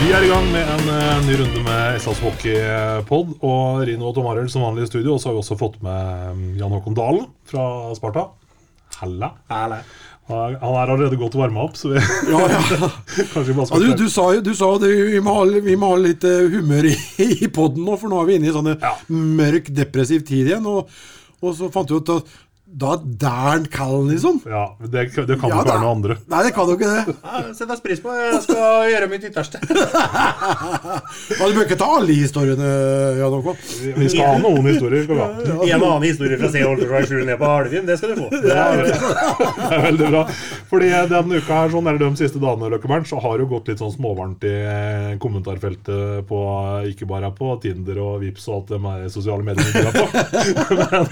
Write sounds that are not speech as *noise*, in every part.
Vi er i gang med en uh, ny runde med SAS Hockeypod. Og Rino og Tom Arild som vanlig i studio. Og så har vi også fått med mm, Jan Håkon Dalen fra Sparta. Halla. Er han er allerede godt varma opp, så vi Ja, ja. *laughs* kanskje bare Ja, du, du sa jo du sa det, vi, må ha, vi må ha litt eh, humør i, *laughs* i poden nå, for nå er vi inne i sånne Ja. mørk, depressiv tid igjen. Og, og så fant vi ut at da dæren kald, liksom. Ja, det, det kan jo Ja, ikke være noe andre. Nei, det kan jo ikke det. *laughs* Ja, Sett deg pris på. Jeg skal gjøre mitt ytterste. *laughs* Ja, du bør ikke ta alle historiene, Jan Håkon. Vi skal ha noen historier. skal vi ha. En og annen historie fra Se Olderfra 7 ned på Halvim, det skal du få. Det er, *laughs* det er veldig bra. Fordi denne uka her, sånn, eller de siste dagene, Løkkebern, så har det gått litt sånn småvarmt i eh, kommentarfeltet på ikke bare på Tinder og Vips og alt de med sosiale er på, men,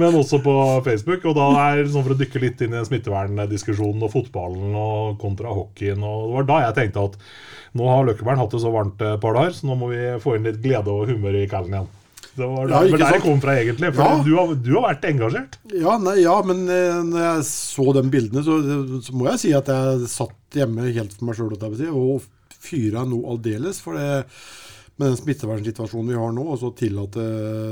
men også på Facebook. Og da er sånn for å dykke litt inn i smitteverndiskusjonen og fotballen og kontra hockeyen. Og det var da jeg tenkte at nå har Løkkeberg hatt det så varmt et par dager, så nå må vi få inn litt glede og humør i kallen igjen. Det var Ja, der, jeg kom fra, egentlig. For Ja. du, har, du har vært engasjert. Ja, nei, ja, men eh, når jeg så de bildene, så, så må jeg si at jeg satt hjemme helt for meg sjøl og fyra noe aldeles. For det, med den smittevernsituasjonen vi har nå, og så tillate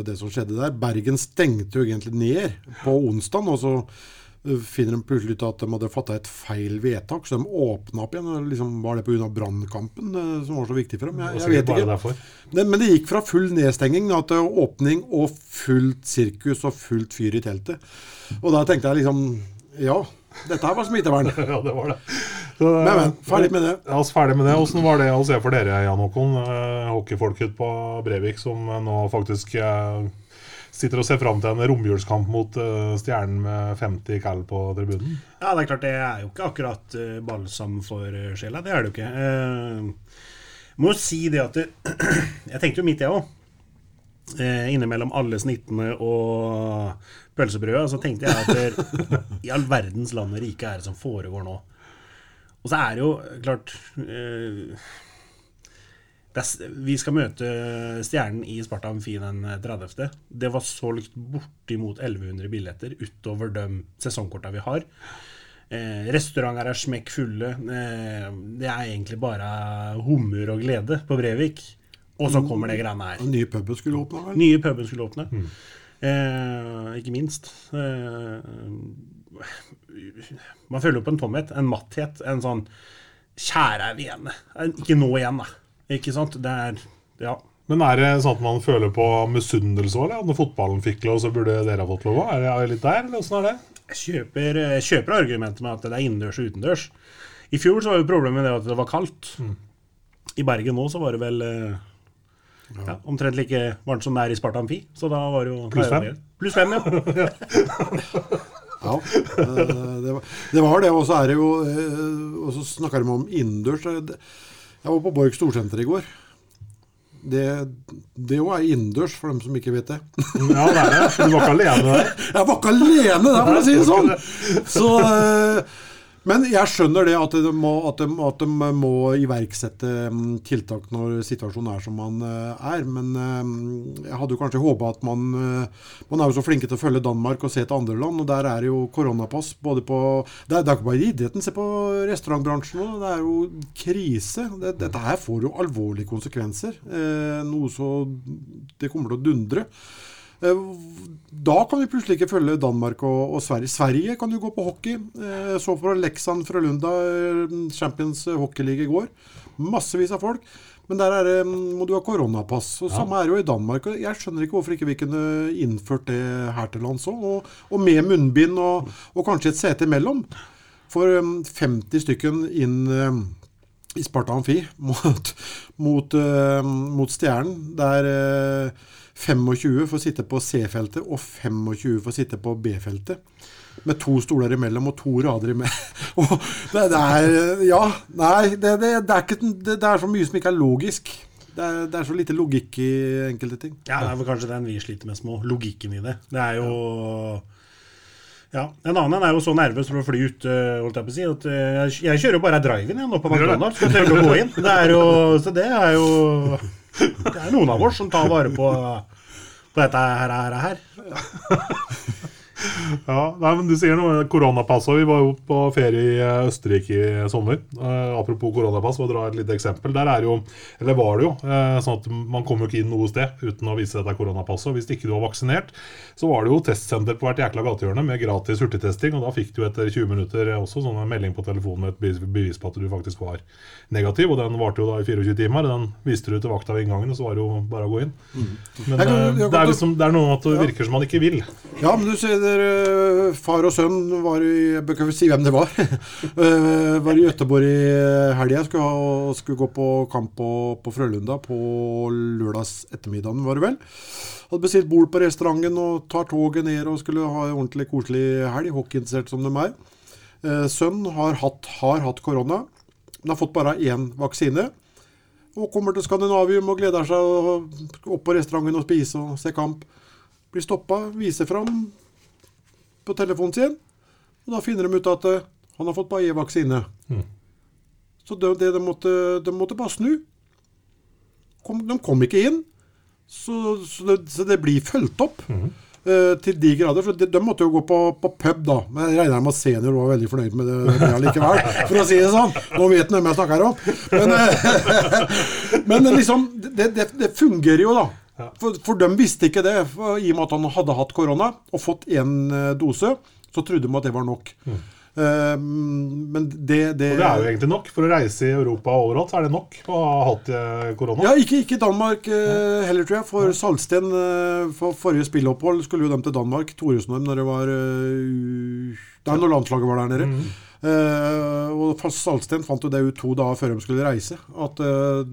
det som skjedde der. Bergen stengte jo egentlig ned på onsdag, og så eh, finner de plutselig ut at de hadde fatta et feil vedtak, så de åpna opp igjen. og Liksom, var det pga. brannkampen eh, som var så viktig for dem? Jeg, jeg vet ikke. Men det gikk fra full nedstenging da, til åpning og fullt sirkus og fullt fyr i teltet. Og da tenkte jeg liksom Ja, dette her var smittevern. *laughs* Ja, det var det. Så, Men, men, ferdig med det. Ja, ferdig med det. Åssen var det å se for dere, Jan Håkon, eh, hockeyfolket på Brevik, som nå faktisk eh, sitter og ser fram til en romjulskamp mot eh, Stjernen med 50 cal på tribunen? Ja, det er klart, det er jo ikke akkurat balsam for eh, sjela. Det er det jo ikke. Jeg må jo si det at det, *clears throat* Jeg tenkte jo mitt, jeg òg. Innimellom alle snittene og pølsebrødet, så tenkte jeg at det, *laughs* i all verdens land og rike er det som foregår nå. Og så er det jo klart eh, det er, Vi skal møte Stjernen i Sparta Amfi den 30. Det var solgt bortimot 1100 billetter utover de sesongkorta vi har. Eh, restauranter er smekk fulle. Eh, det er egentlig bare humør og glede på Brevik. Og så kommer det greiene her. Den nye puben skulle åpne, vel? Nye puben skulle åpne. Eh, ikke minst. Eh, man føler jo på en tomhet, en matthet, en sånn Kjære er vi igjen. Ikke nå igjen, da. Ikke sant? Det er Ja. Men er det sånn at man føler på misunnelse òg? Når fotballen fikk lov, så burde dere ha fått lov òg? Er det- litt der, eller åssen er det? Jeg kjøper, jeg kjøper argumentet med at det er innendørs og utendørs. I fjor så var jo problemet det at det var kaldt. I Bergen nå så var det vel ja. ja, omtrent like varmt som det er i Sparta Amfi. Så da var det jo Pluss fem? Pluss fem, ja. *laughs* *laughs* Ja, eh, det var det, var det og så er det jo eh, Og så snakker de om innendørs. Jeg var på Borg Storsenter i går. Det det jo er innendørs, for dem som ikke vet det. Ja, det er det. Du var ikke alene der? *laughs* Jeg var ikke alene der, for å si det sånn! Så, eh, men jeg skjønner det at de må, at de, at de må iverksette mm, tiltak når situasjonen er som man eh, er. Men eh, jeg hadde jo kanskje håpa at man eh, Man er jo så flinke til å følge Danmark og se til andre land, og der er jo koronapass både på Det er, ikke bare idretten. Se på restaurantbransjen nå. Det er jo krise. Dette her får jo alvorlige konsekvenser. Noe så Det kommer til å dundre. Eh, Da kan vi plutselig ikke følge Danmark og, og Sverige. Sverige kan jo gå på hockey. Eh, Så for Leksand fra Lunda, Champions hockeyliga i går. Massevis av folk. Men der er det, må du ha koronapass. og Samme er jo i Danmark. og Jeg skjønner ikke hvorfor ikke vi kunne innført det her til lands òg. Og, og med munnbind og, og kanskje et sete imellom. For eh, 50 stykken inn eh, i Sparta Amfi *laughs* mot, mot, eh, mot Stjernen, der eh, 25 får sitte på C-feltet og 25 får sitte på B-feltet. Med to stoler imellom og to rader imellom. *laughs* Det, det er Ja, nei, det, det, det, er ikke, det, det er så mye som ikke er logisk. Det er, det er så lite logikk i enkelte ting. Ja, det er vel kanskje den vi sliter mest med, logikken i det. Det er jo ja, En annen en er jo så nervøs for å fly ut, øh, holdt jeg på å si, at øh, jeg, jeg kjører jo bare drive-in nå på? McDonald's. Skal tørre å gå inn. Det er jo, så det er jo *laughs* Det er noen av oss som tar vare på, på dette her. her, her. *laughs* Ja, nei, men Du sier noe koronapass. og Vi var jo på ferie i eh, Østerrike i sommer. Eh, apropos koronapass, for å dra et lite eksempel. Der er jo, eller var det jo, eh, sånn at man kommer jo ikke inn noe sted uten å vise dette koronapasset. Hvis ikke du var vaksinert, så var det jo testsenter på hvert jækla gatehjørne med gratis hurtigtesting. og Da fikk du etter 20 minutter også sånn en melding på telefonen med et bevis- på at du faktisk var negativ. og Den varte jo da i 24 timer. Den viste du til vakta ved inngangen, og så var det jo bare å gå inn. Men Jeg kan- eh, det er liksom, det er noe at det virker som man ikke vil. Ja, men du ser dere, far og sønn var i Jeg bør ikke si hvem det var. *laughs* Eh, var i Gøteborg i helga. Skulle, skulle gå på kamp på, på Frølunda på lørdags ettermiddagen, var det vel. Hadde bestilt bord på restauranten og tar toget ned og skulle ha en ordentlig koselig helg, hockeyinteressert som de er. Sønnen Sønn har hatt, har hatt korona, men har fått bare én vaksine. Og kommer til Skandinavium og gleder seg opp på restauranten og spise og se kamp. Blir stoppa, viser fram på telefonen sin, og da finner de ut at eh, han har fått Bayer-vaksine. Mm. Så det, det de, måtte, de måtte bare snu. Kom, de kom ikke inn, så, så, det, så det blir fulgt opp. eh, til de grader, for de, de måtte jo gå på, på pub, da. Men jeg regner med at senior var veldig fornøyd med det, det likevel, for å si det sånn. Nå vet han hvem jeg snakker om. Men, eh, *laughs* men liksom, det, det, det fungerer jo, da. For, for de visste ikke det. I og med at han hadde hatt korona og fått én dose, så trodde de at det var nok. Eh, men det, det Og det er jo egentlig nok. For å reise i Europa overalt så er det nok å ha hatt eh, korona. Ja, ikke, ikke Danmark uh, heller, tror jeg. For Salsten uh, for forrige spilleopphold skulle jo dem til Danmark. Thoresen og dem når det var uh, Da når landslaget var der nede. Eh, og fast Salsten fant jo det ut to dager før de skulle reise. At uh,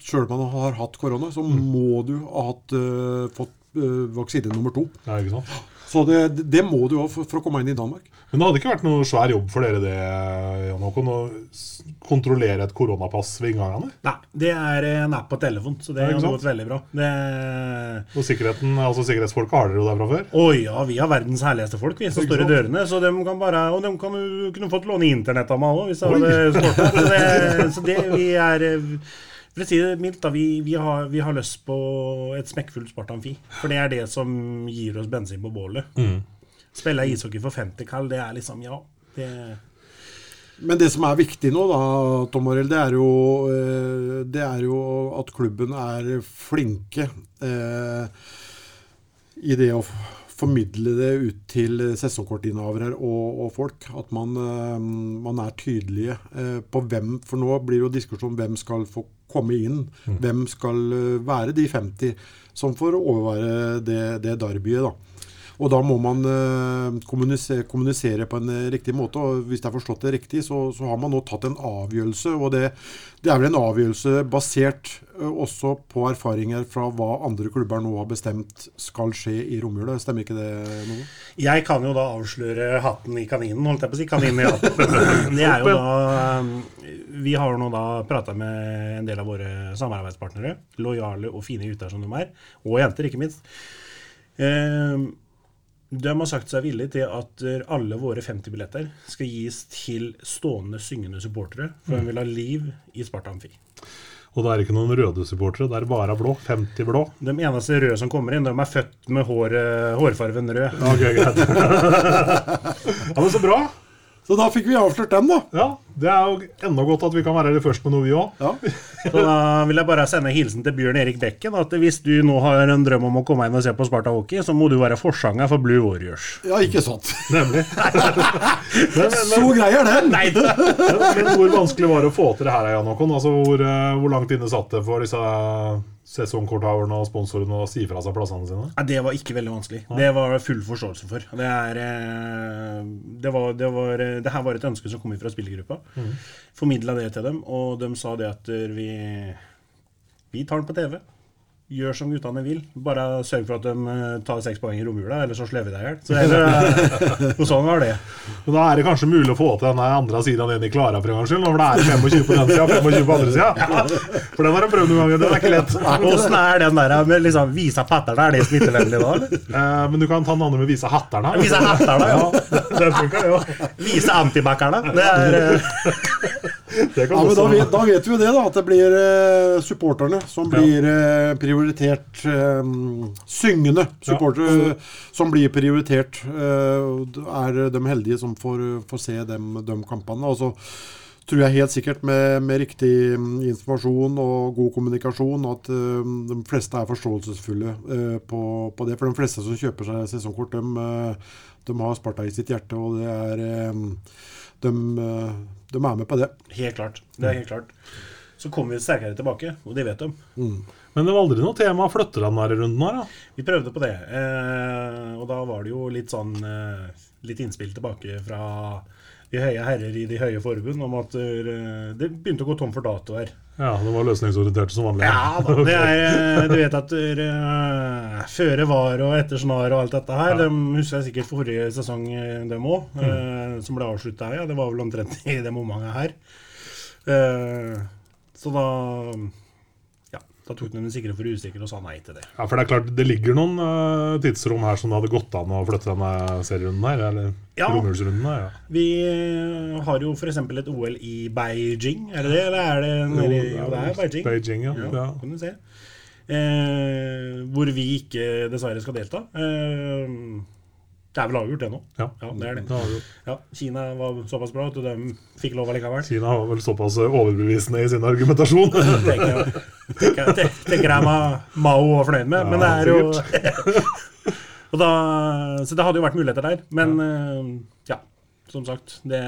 sjøl om man har hatt korona, så må du ha hatt, eh, fått eh, vaksine nummer to. Ja, ikke sant? Så det, det må du ha for, for å komme inn i Danmark. Men det hadde ikke vært noe svær jobb for dere det, Jan Håkon, å kontrollere et koronapass ved inngangene? Nei, det er en app på telefon, så det Ja, har gått veldig bra. Det... Og sikkerheten, altså sikkerhetsfolka har dere jo der fra før? Å ja, vi har verdens herligste folk, vi som står i dørene. Så de kan bare, og de kan kunne fått låne internett av meg òg, hvis jeg hadde spurt. Så det, så det vi er eh, For å si det mildt, da, vi, vi, har, vi har lyst på et smekkfullt Spartan-fi. For det er det som gir oss bensin på bålet. Spille ishockey for 50 kall, det er liksom Ja. Det, Men det som er viktig nå, da, Tom Arild, det, er jo, eh, det er jo at klubben er flinke eh, i det å formidle det ut til sesongkortinnehavere og, og folk. At man, eh, man er tydelige eh, på hvem For nå blir det jo diskusjon om hvem skal få komme inn. Hvem skal eh, være de 50 som får overvære det, det derbyet, da. Og da må man eh, kommunisere, kommunisere på en eh, riktig måte. og Hvis jeg har forstått det riktig, så, så har man nå tatt en avgjørelse. og Det, det er vel en avgjørelse basert eh, også på erfaringer fra hva andre klubber nå har bestemt skal skje i romjula. Stemmer ikke det noe? Jeg kan jo da avsløre hatten i kaninen, holdt jeg på å si. Kaninen i hatten. *laughs* Det er jo da Vi har nå da prata med en del av våre samarbeidspartnere. Lojale og fine gutter som de er. Og jenter, ikke minst. Um, de har sagt seg villige til at eh, alle våre 50 billetter skal gis til stående syngende supportere. For de vil ha liv i Sparta Amfi. Og det er ikke noen røde supportere, det er bare blå. 50 blå. De eneste røde som kommer inn, de er født med hår, hårfarven rød. Ok, greit. *laughs* ja, men så bra. Så da fikk vi avslørt den, da. Ja, Det er jo enda godt at vi kan være det først med noe, vi òg. Ja. *laughs* Så da vil jeg bare sende hilsen til Bjørn Erik Bekken. At hvis du nå har en drøm om å komme inn og se på Sparta Hockey, så må du være forsanger for Blue Warriors. ja, ikke sant. *laughs* Nemlig. *laughs* Så grei er den! Nei, men, men hvor vanskelig var det å få til det her, Jan Håkon? Altså, hvor, eh, hvor langt inne satt det for disse sesongkorthaverne og sponsorene å si fra seg plassene sine? Nei, det var ikke veldig vanskelig. Det var full forståelse for. Det, er, eh, det, var, det, var, eh, det her var et ønske som kom fra spillergruppa. Mm. Formidla det til dem, og de sa det at vi, vi tar den på TV. Gjør som guttene vil. Bare sørg for at de eh, tar seks poeng i romjula, eller så slår vi deg i hjel. *laughs* Sånn var det. Men da er det kanskje mulig å få til den andre sida enn de klarer, for en gangs skyld. Når det er 25 på den sida og 25 på andre sida. *laughs* For den har de prøvd noen ganger. Det er ikke lett. *laughs* Åssen er den der med liksom visa patterne? Er det smittevennlig da, eller? Eh, Men du kan ta den andre med vise hatterne. Visa hatterne, ja. Den funker, det òg. Visa antibackerne. Det er eh, Ja, men da vet, da vet vi jo det, da. At det blir eh, supporterne som blir eh, prioritert. Eh, syngende supportere som blir prioritert. Er de heldige som får, får se dem, de kampene. Og så tror jeg helt sikkert med, med riktig mm, informasjon og god kommunikasjon at eh, de fleste er forståelsesfulle eh, på, på det. For de fleste som kjøper seg sesongkort, de, eh, de har Sparta i sitt hjerte, og det er de, eh, de er med på det. helt klart. Det er helt klart. Så kommer vi sterkere tilbake, og det vet de. Men det var aldri noe tema å flytte den der runden her. da. Vi prøvde på det, eh, og da var det jo litt sånn eh, Litt innspill tilbake fra de høye herrer i de høye forbund om at eh, det begynte å gå tom for datoer. Ja, det var løsningsorienterte som vanlig. Ja da, *laughs* det er, eh, du vet at uh, føre var og etter snar og alt dette her, Ja. de husker jeg sikkert forrige sesong, dem òg, som ble avslutta her. Ja, det var vel omtrent i det momentet her. Så da da tok den den sikre for usikker og sa nei til det. Ja, for det er klart, det ligger noen uh, tidsrom her som det hadde gått an å flytte denne serierunden her. Eller Ja. romjulsrunden her. Ja. Vi eh, har jo f.eks. et OL i Beijing, er det det? Eller er det nede i Jo, det er Beijing. Beijing, ja. Ja, ja. kan du se. Eh, hvor vi ikke dessverre skal delta. Eh, det er vel avgjort, det nå. Ja. Ja, det er det. det er Ja, Kina var såpass bra at de fikk lov allikevel. Kina var vel såpass overbevisende i sin argumentasjon. tenker jeg, tenker, jeg- tenker jeg Mao var fornøyd med. Men det er jo *laughs* og da, Så det hadde jo vært muligheter der. Men eh, ja, som sagt. Det,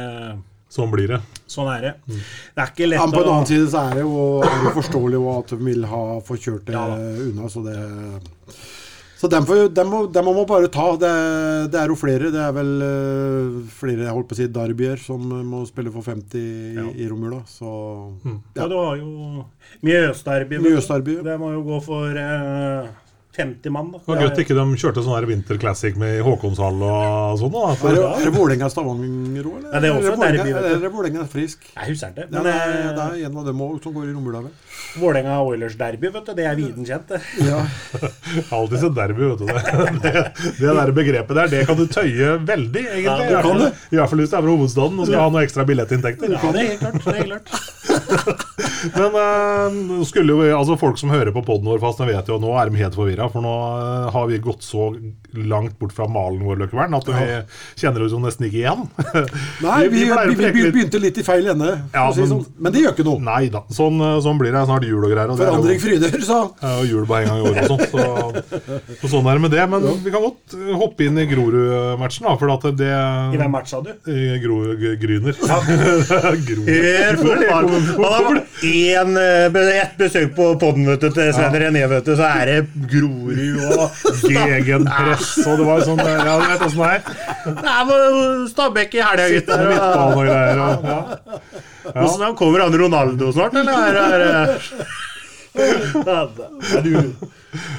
Sånn blir det. sånn er det. Mm. Det er ikke lett å men på den annen side så er det jo, er det forståelig at de vil ha få kjørt det Ja unna, så det Så dem, får, dem, må, dem må man bare ta. Det, det er jo flere. Det er vel eh, flere jeg holdt på å si derbyer som må spille for 50 i, Ja. i romjula. Så Ja, du har jo Mjøsderby. Mjøsderby. Det må jo gå for eh, 50 mann, da. Det var godt ikke de kjørte sånn vinterclassic med Håkonshall og sånn. da. Er For, det, er det Vålerenga-Stavanger òg, eller? Ja, det er også Vålerenga- derby, du. Eller Vålerenga-Frisk? Jeg husker ikke. Ja, det, er, eh, det er en av dem òg som går i romjula. Vålerenga Oilers-derby, vet du. Det er viden kjent. det. Ja. *laughs* Alltid sett derby, vet du. Det, det, det der begrepet der, det kan du tøye veldig, egentlig. Ja, du kan det. I hvert fall hvis det er fra hovedstaden og skal ha noe ekstra billettinntekter. Ja, det er helt klart. Det er helt klart. Men uh, skulle jo, altså folk som hører på poden vår fast, de vet jo nå er de helt forvirra. For nå eh, har vi gått så langt bort fra malen vår, Løkkevern, at vi kjenner oss jo nesten ikke igjen. *laughs* Nei, vi, vi, vi, begynte litt i feil ende, Ja, si men- sånn. Men det gjør ikke noe. Nei da. Sånn, eh, sånn blir det. Snart jul og greier. Og er Forandring fryder, sa han. Ja, og jul bare en gang i året og sånt. Så, så sånn er det med det. Men vi kan godt hoppe inn i Grorud-matchen, da. For at det I hvem matcha du? I Gro, G- Gryner. Ja. *laughs* Han har vært én, eh, ett besøk på poden til Svein René, vet du, så er det Grorud og *laughs* Gegenpress, og det var sånn Ja, du vet åssen det er. Nei, men Stabæk i helga, gutter. Og greier. Og, ja. Hvordan Kommer han Ronaldo snart, eller? Er, er, *laughs* ja, du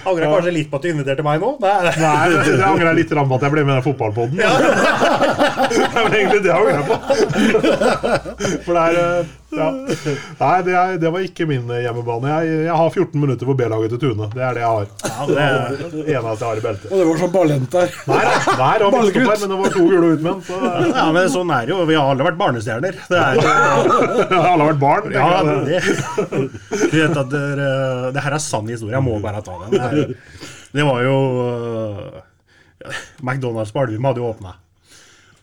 angrer kanskje litt på at du inviterte meg nå? Nei, Nei, det jeg angrer jeg litt på at jeg ble med i den fotballpodden. *laughs* Det var egentlig det jeg angrer på. For det er eh, ja. Nei, det, er, det var ikke min eh, hjemmebane. Jeg, jeg har 14 minutter for B-laget til Tune. Det er det jeg har. Ja, det er- Det eneste jeg har i beltet. Og det var sånn ballent der. Nei, nei, det var Ballgutt. midtstopper, men det var to gule utmenn. Så ja, men sånn er det jo. Vi har alle vært barnestjerner. Det er, *laughs* alle har vært barn. ja, det, du vet at det, det her er sann historie. Jeg må bare ta. Det, det var jo øh, McDonald's på Alvim hadde jo åpna.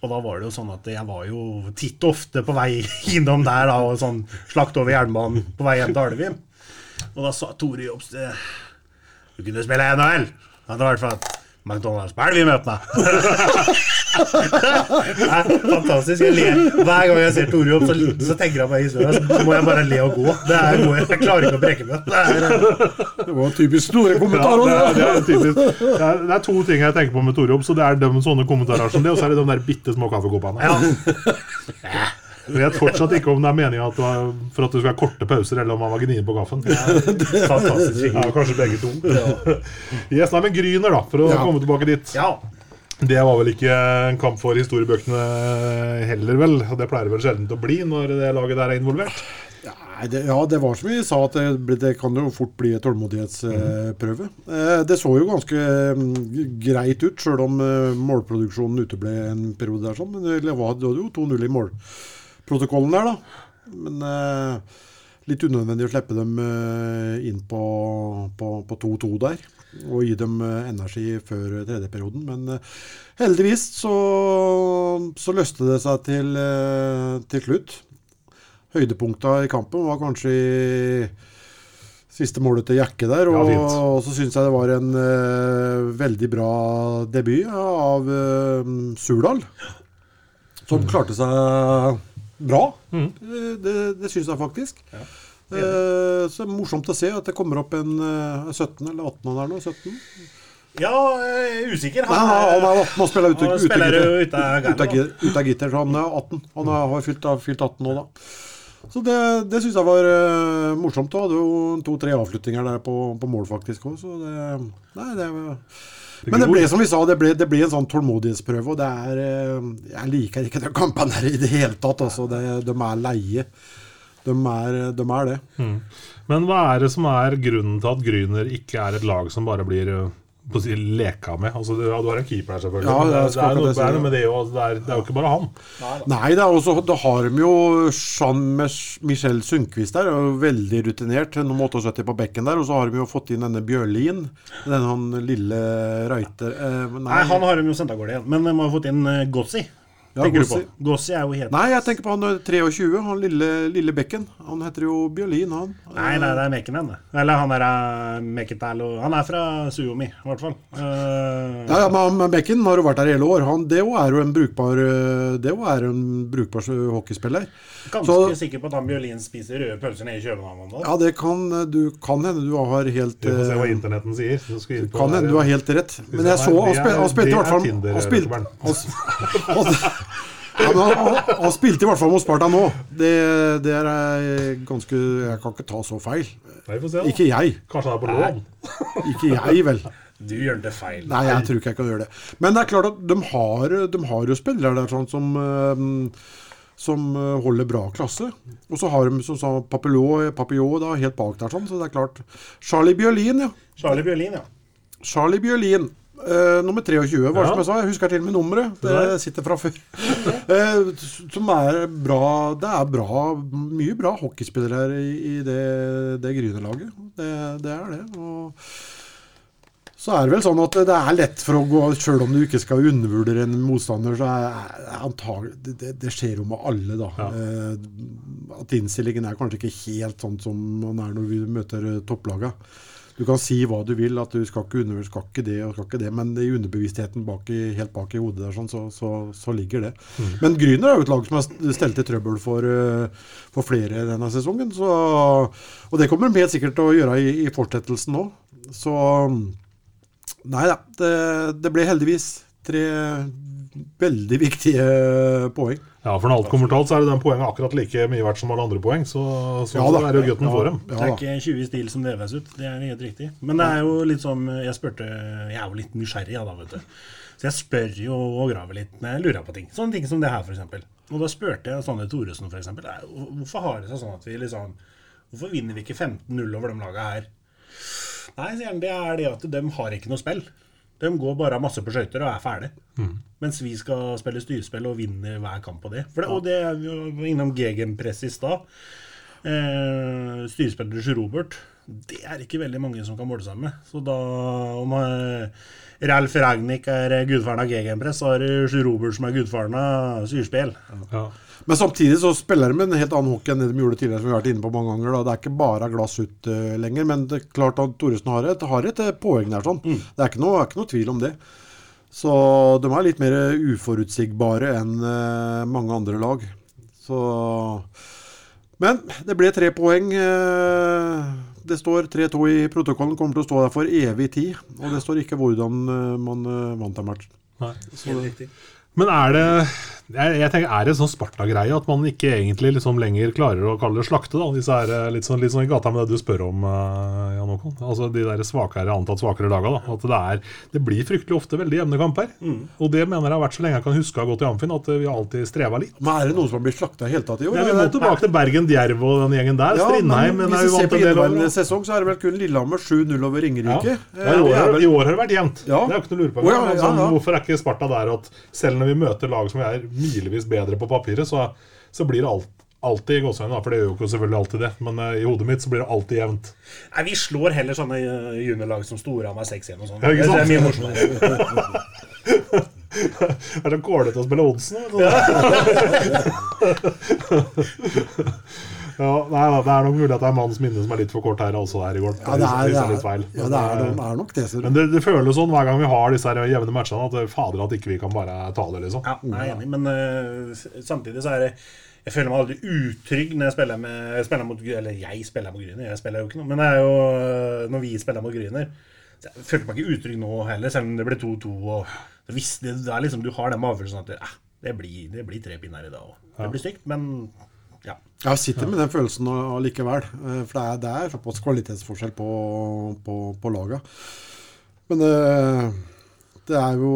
Og da var det jo sånn at jeg var jo titt og ofte på vei *laughs* innom der da, og sånn slakt over jernbanen på vei hjem til Alvim. Og da sa Tore Jobs det Du kunne spille NHL. Ja, det var i hvert fall McDonald's på vi møter *laughs* Det er fantastisk. Jeg ler. Hver gang jeg ser Tore opp, så, så tenker jeg på historien. Så må jeg bare le og gå. Det er, går- jeg klarer ikke å brekke meg. Det er, Det var typisk store Ja, kommentarer. det, er, det. det, er typisk. Det, er, det er to ting jeg tenker på med Tore opp. Så det er de sånne kommentarer som det, og så er det de der bitte små kaffekoppene. ja. Jeg vet fortsatt ikke om det er meninga for at du skal ha korte pauser, eller om han var gnien på gaffen. *laughs* Fantastisk Ja, kanskje begge to. Yes, nei, men Gryner, da, for å Ja. komme tilbake dit. Ja. Det var vel ikke en kamp for historiebøkene heller, vel. Og det pleier vel sjelden å bli når det laget der er involvert. Nei, det, ja, det var som vi sa, at det, det kan jo fort bli en tålmodighetsprøve. Eh, det så jo ganske mm, greit ut, sjøl om eh, målproduksjonen uteble en periode der. sånn, Men det var, det var jo 2-0 i målprotokollen der, da. Men eh, litt unødvendig å slippe dem eh, inn på på- på 2-2 der. Og gi dem eh, energi før tredje perioden. Men eh, heldigvis så, så løste det seg til, eh, til slutt. Høydepunkta i kampen var kanskje i siste målet til Jakke der. Og, ja, og så syns jeg det var en eh, veldig bra debut av uh, Surdal. Som klarte seg bra. Mm. Eh, Det, det syns jeg faktisk. Eh, så det er morsomt å se at det kommer opp en eh, 17 eller 18 han er nå. 17? ja, eh, usikker. Han er- han er 18 og spiller ute, Ut av gitter, så han er 18. Han er, har fylt, fylt 18 nå, da. Så det, det syns jeg var uh, morsomt. Du hadde jo to-tre avslutninger der på, på mål, faktisk òg, så det Nei, det men det ble som vi sa, det ble, det ble en sånn tålmodighetsprøve. Og det er eh, Jeg liker ikke de kampene her i det hele tatt. Altså, det, de er leie. De er, de er det. Men hva er det som er grunnen til at Gryner ikke er et lag som bare blir uh, på å si, leka med? Altså, du, ja, du har en keeper der, selvfølgelig. Ja, men det, er, det, er noe, det er noe med det òg. Det, er- det er jo ikke bare han. Nei, det er også, da har de jo Jean Mich- Michel Sundquist der, er veldig rutinert. Nummer 78 på bekken der. Og så har de jo fått inn denne Bjørlin. Denne han lille Reiter eh, Nei, han har de jo sendt av gårde igjen. Men de har fått inn uh, Gossi. Ja, tenker Gossi. du på? Gossi er jo helt Nei, jeg tenker på han er 23, han lille, lille bekken. Han heter jo Bjørlin, han. Nei, nei, det er Mekinen, det. Eller han er uh, Mekitalo Han er fra Suomi, i hvert fall. Uh, Ja, ja, men Bekken har jo vært der i hele år. Han, det òg er jo en brukbar eh, Det jo er en brukbar hockeyspiller. Ganske Så- sikker på at han Bjørlin spiser røde pølser nede i København da. Ja, det kan du kan hende du har helt Vi får se hva eh, internetten sier. Du Kan hende du har helt rett. Men jeg så Han, spilte i hvert fall Han spilte. *laughs* han, han, ja, men han, spilte i hvert fall mot Sparta nå. Det, det er ganske Jeg kan ikke ta så feil. Nei, se. Ikke jeg. Kanskje han er på lån? Ikke jeg, vel. Du gjør det feil. Nei, jeg tror ikke jeg kan gjøre det. Men det er klart at de har, de har jo spillere der sånn som eh, som eh, holder bra klasse. Og så har de som sa Papillot, Papillot da, helt bak der, sånn, så det er klart. Charlie Bjørlin, ja. Charlie Bjørlin, ja. Charlie Bjørlin. Eh, nummer 23, var det Ja. som jeg sa. Jeg husker til og med nummeret. Det sitter fra før. uh, *laughs* som er bra Det er bra mye bra hockeyspillere her i, i det, det Gryne-laget. Det, det er det. Og så er det vel sånn at det er lett for å gå Selv om du ikke skal undervurdere en motstander, så er antagelig det, det, skjer jo med alle, da. Ja. Uh, at innstillingen er kanskje ikke helt sånn som man er når vi møter topplaga. Du kan si hva du vil, at du skal ikke undervurdere, skal ikke det og skal ikke det, men i underbevisstheten bak i, helt bak i hodet der, sånn, så, så, så ligger det. Men Gryner er jo et lag som har stelt til trøbbel for, eh, for flere denne sesongen. Så, og det kommer de helt sikkert til å gjøre i, i fortsettelsen òg. Så Nei da. Det, det ble heldigvis tre veldig viktige poeng. Ja, for når alt kommer til alt, så er det den poenget akkurat like mye verdt som alle andre poeng. Så så Ja så da. er det jo gutten får dem. Ja, det er ikke 20 i stil som deves ut. Det er helt riktig. Men det er jo litt som Jeg spurte Jeg er jo litt nysgjerrig, ja, da, vet du. Så jeg spør jo og graver litt når jeg lurer på ting. Sånne ting som det her, f.eks. Og da spurte jeg Sanne Thoresen, f.eks. Hvorfor har det seg sånn at vi liksom Hvorfor vinner vi ikke 15-0 over de laga her? Nei, sier han, det er det at de har ikke noe spill. De går bare masse på skøyter og er ferdig. Mens vi skal spille styrespill og vinne hver kamp på det. For det og det er vi var innom gegenpress i stad. Eh, styrespiller Robert. Det er ikke veldig mange som kan måle seg med. Så da om eh, Ralf Ragnhild er gudfaren av gegenpress, så er det Robert som er gudfaren av styrspill. Ja. Men samtidig så spiller de med en helt annen hockey enn det de gjorde tidligere, som vi har vært inne på mange ganger. Da. Det er ikke bare glass ut uh, lenger, men det er klart at Thoresen har et, har et eh, poeng der. sånn. Det er ikke noe, er ikke noe tvil om det. Så de er litt mer uforutsigbare enn uh, mange andre lag. Så Men det ble tre poeng. Uh, det står 3-2 i protokollen, kommer til å stå der for evig tid. Og det står ikke hvordan man vant den matchen. Nei. Helt riktig. Men er det jeg, jeg tenker, Er det en sånn Sparta-greie at man ikke egentlig liksom lenger klarer å kalle det slakte? da, Disse her, eh, litt, sånn, litt sånn i gata med det du spør om, uh, Jan Håkon. Altså De der svakere, antatt svakere laga. da, at det, er, det blir fryktelig ofte veldig jevne kamper. Og det mener jeg har vært så lenge jeg kan huske har gått i Amfin, at eh, vi har alltid streva litt. Men er det noen som har blitt slakta i hele tatt i år? Ja, Vi må tilbake til Bergen, Djerv og den gjengen der. Ja, Strindheim men er hvis vi ser på en inneværende sesong, så er det vel kun Lillehammer 7-0 over. Ringerike. Ja, i, år, er har det vært jevnt. Ja. Det er jo ikke noe å lure på. Men sånn. Hvorfor er ikke Sparta der at selv når vi møter lag som er milevis bedre på papiret, så, så blir det alt, alltid i gåseøynene, for det gjør jo ikke selvfølgelig alltid det, men uh, i hodet mitt så blir det alltid jevnt. Nei, Vi slår heller sånne eh, juniorlag som Storhamar 6 igjen og sånn. Ja, det er mye morsommere. *laughs* Er det kålete å spille oddsen? eller? ja, *laughs* *laughs* nei da, Det er nok mulig at det er mannens minne som er litt for kort her også her i går. Ja, det er, det er litt er, feil. ja, det er, det er nok det. Ser du. Men det, det føles sånn hver gang vi har disse her jevne matchene, at det- fader at ikke vi kan bare ta det, liksom. Ja, jeg er enig, men uh, samtidig så er det Jeg føler meg aldri utrygg når jeg spiller, med, jeg spiller mot Eller jeg spiller mot Gryner, jeg spiller jo ikke noe. Men det er jo eh, når vi spiller mot Gryner så Jeg følte meg ikke utrygg nå heller, selv om det ble 2-2. og hvis det, det er liksom, Du har den magefølelsen at det, eh, det, blir, det blir tre pinner i dag òg. Det blir stygt, men ja. Jeg sitter med den følelsen allikevel. eh, For det er, det er såpass kvalitetsforskjell på, på, på laga. Men det, det er jo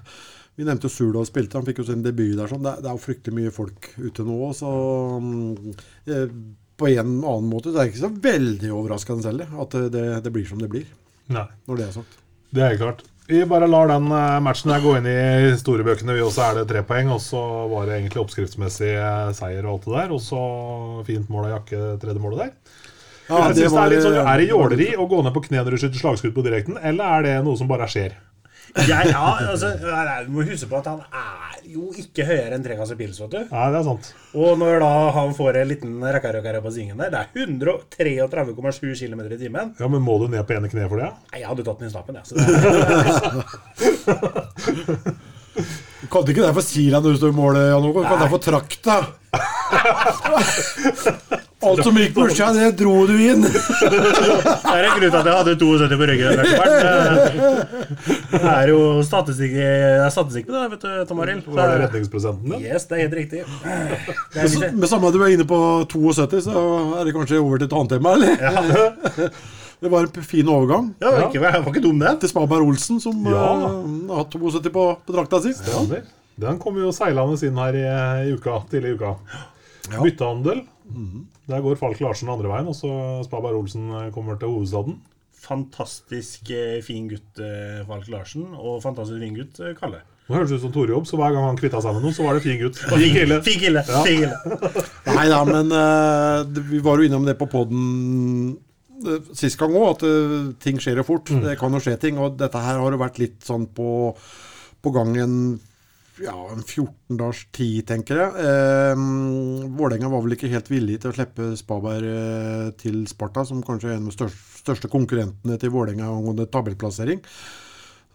*laughs* Vi nevnte Surdal spilte, han fikk jo sin debut der. sånn. Det, det er jo fryktelig mye folk ute nå så mm, eh, på en annen måte så er det ikke så veldig overraskende selv at det, det, det blir som det blir, Nei. når det er sagt. Det er klart. Vi bare lar den eh, matchen der gå inn i historiebøkene. Vi også er det tre poeng, og så var det egentlig oppskriftsmessig eh, seier og alt det der. Og så fint mål av Jakke, tredje målet der. Ja, synes det er, litt sånn, eh, er det jåleri å gå ned på kne når du skyter slagskudd på direkten, eller er det noe som bare skjer? Jeg, ja, altså, nei, Du må huske på at han er jo ikke høyere enn tre kasser pils, vet du. Nei, det er sant. Og når da han får en liten rakkarøkkare på svingen der, det er 133,7 km i timen. Ja, Men må du ned på ene kne for det? Nei, Jeg hadde tatt den i snappen, jeg. Ja, *laughs* Du kalte ikke det for Sila når du står i mål, Jan Håkon. Du kalte det for Trakta. *laughs* Alt som gikk på seg, det dro du inn. *laughs* det er en grunn til at jeg hadde 72 på ryggen. Det er jo statistikk, det er statistikk på det, vet du, Tom Arild. Det er- redningsprosenten din? Yes, det er helt riktig. Det er litt, Med samme du er inne på 72, så er det kanskje over til et annet tema, eller? *laughs* Det var en fin overgang ja, det var ikke, det var ikke dum, det. til Spaberg Olsen, som Ja. eh, har 72 på, på drakta si. Den kom jo seilende inn her i, i uka, tidlig i uka. Ja. Byttehandel. Der går Falk Larsen andre veien, og så Spaberg Olsen kommer til hovedstaden. Fantastisk eh, fin gutt, eh, Falk Larsen, og fantastisk fin gutt, eh, Kalle. Nå høres det ut som Tore Jobb, så hver gang han kvitta seg med noen, så var det fin gutt. Fin kille. Fin kille. Ja. Fin kille. *laughs* Nei da, men uh, vi var jo innom det på poden sist gang òg, at eh, ting skjer jo fort. Det kan jo skje ting. Og dette her har jo vært litt sånn på, på gang en, ja, en 14 dagers tid, tenker jeg. Eh, Vålerenga var vel ikke helt villig til å slippe Spaberg eh, til Sparta, som kanskje er en av de største, konkurrentene til Vålerenga angående tabellplassering.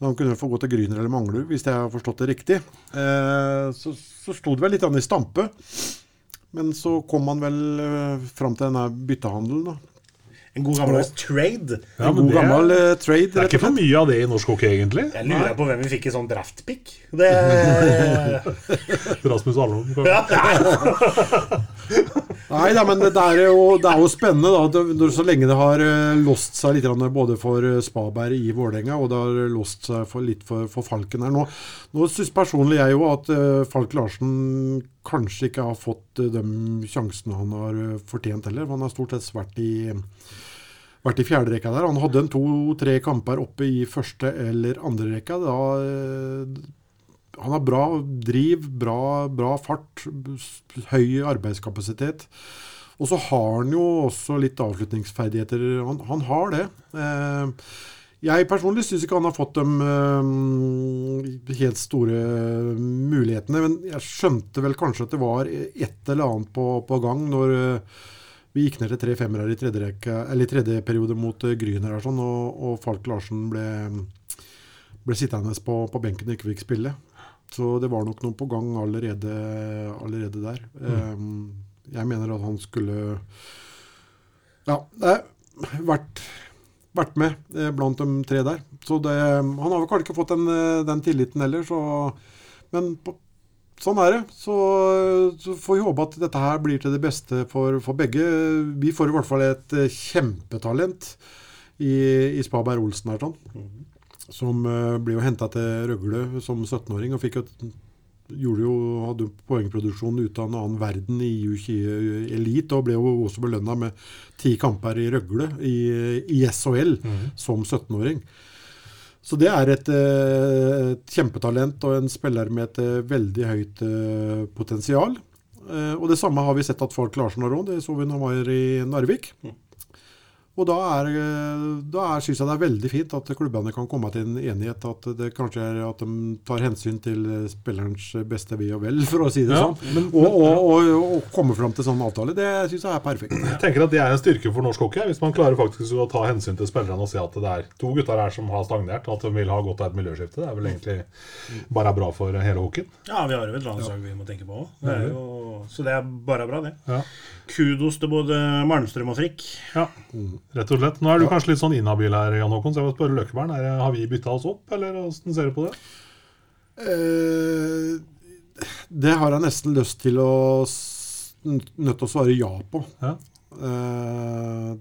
Han kunne få gå til Gryner eller Manglerud, hvis jeg har forstått det riktig. Eh, så, så sto det vel litt an i stampe. Men så kom man vel eh, fram til denne byttehandelen. da. En god gammeldags trade. Ja, en men god det- gammel uh, trade, Det er ikke for mye av det i norsk hockey, egentlig. Jeg lurer på hvem vi fikk i sånn draftpick. Det *laughs* Rasmus Alholm. *laughs* Nei da, men det er jo, det er jo spennende, da. Så lenge det har eh, låst seg litt både for eh, Spaberg i Vålerenga, og det har låst seg for, litt for, for Falken her nå. Nå syns personlig jeg jo at eh, Falk Larsen kanskje ikke har fått eh, de sjansene han har eh, fortjent heller. Han har stort sett vært i vært i fjerde rekka der. Han hadde en to-tre kamper oppe i første eller andre rekka. Da, eh, han har bra driv, bra, bra fart, høy arbeidskapasitet. Og så har han jo også litt avslutningsferdigheter. Han, han har det. Eh, jeg personlig syns ikke han har fått de eh, helt store mulighetene. Men jeg skjønte vel kanskje at det var et eller annet på, på gang når eh, vi gikk ned til tre femmere i tredje, rekke, eller tredje periode mot uh, Gryner her, sånn, og, og Falk Larsen ble, ble sittende på, på benken og ikke fikk spille. Så det var nok noe på gang allerede, allerede der. Um, jeg mener at han skulle Ja, det er vært, vært med eh, blant de tre der. Så det, han har vel kanskje ikke fått den, eh, den tilliten heller, så Men på, sånn er det. Så, så får vi håpe at dette her blir til det beste for, for begge. Vi får i hvert fall et eh, kjempetalent i, i Spaberg Olsen her, sånn. Som eh, ble jo henta til Røgle som 17-åring og fikk et gjorde jo, hadde poengproduksjon ut av en annen verden i U20 Elite, og ble jo også belønna med ti kamper i Røgle i, i SHL som 17-åring. Så det er et, eh, et kjempetalent og en spiller med et eh, veldig høyt eh, potensial. Eh, Og det samme har vi sett at Falk Larsen har òg. Det så vi når han var i Narvik. Og da, er, eh, da er, synes jeg det er veldig fint at klubbene kan komme til en enighet. At det kanskje er at de tar hensyn til eh, spillerens beste ve og vel, *laughs* for å si det Ja, sånn. og, og, og, og komme fram til sånn avtale. Det syns jeg er perfekt. Jeg tenker at Det er en styrke for norsk hockey, hvis man klarer faktisk å ta hensyn til spillerne og se at det er to gutter her som har stagnert, og at de vil ha godt av et miljøskifte. Det er vel egentlig bare bra for hele hockeyen. Ja, vi har jo et landslag vi må tenke på òg. Så det er bare bra, det. Ja. Kudos til både Malmstrøm og Frikk. ja, rett og slett. Nå er du kanskje litt sånn inhabil her, Jan Håkon, så jeg vil spørre Løkkeberg. er Har vi bytta oss opp, eller hvordan ser du på det? Eh, det har jeg nesten lyst til å nødt til å svare ja på. Ja. Eh,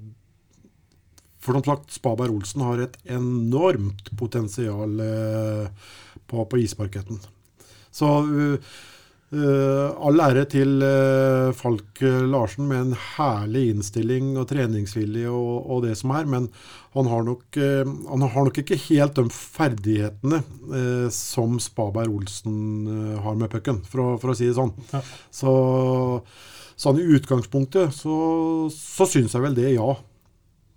for som sagt, Spaberg Olsen har et enormt potensial eh, på, på isparketten. Så uh, uh, all ære til uh, Falk Larsen med en herlig innstilling og treningsvilje og, og det som er, men han har nok, uh, han har nok ikke helt de ferdighetene som Spaberg Olsen uh, har med pucken, for, for å si det sånn. Ja. Så sånn i utgangspunktet så, så syns jeg vel det, ja.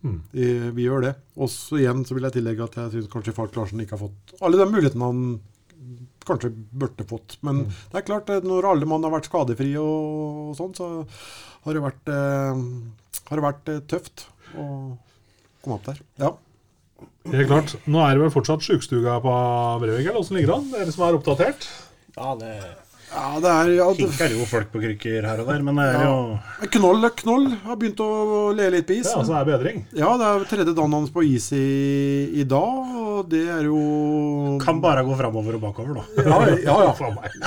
Mm. Vi, gjør det. Og igjen så vil jeg tillegge at jeg syns kanskje Falk Larsen ikke har fått alle de mulighetene han kanskje burde fått. Men det er klart, eh, når alle mann har vært skadefrie og, og sånn, så har det vært, eh, har det vært eh, tøft å komme opp der. Ja. Helt klart. Nå er det vel fortsatt sjukestua på Brevik, eller åssen ligger det an? Dere som er oppdatert? Ja, det ja, det er ja, det, Kinker jo folk på krykker her og der, men det er ja. jo Knoll, Knoll har begynt å le litt på is. Ja, altså er bedring. Ja, det er tredje dagen hans på is i, i dag, og det er jo Kan bare gå framover og bakover, da. Ja, ja. ja.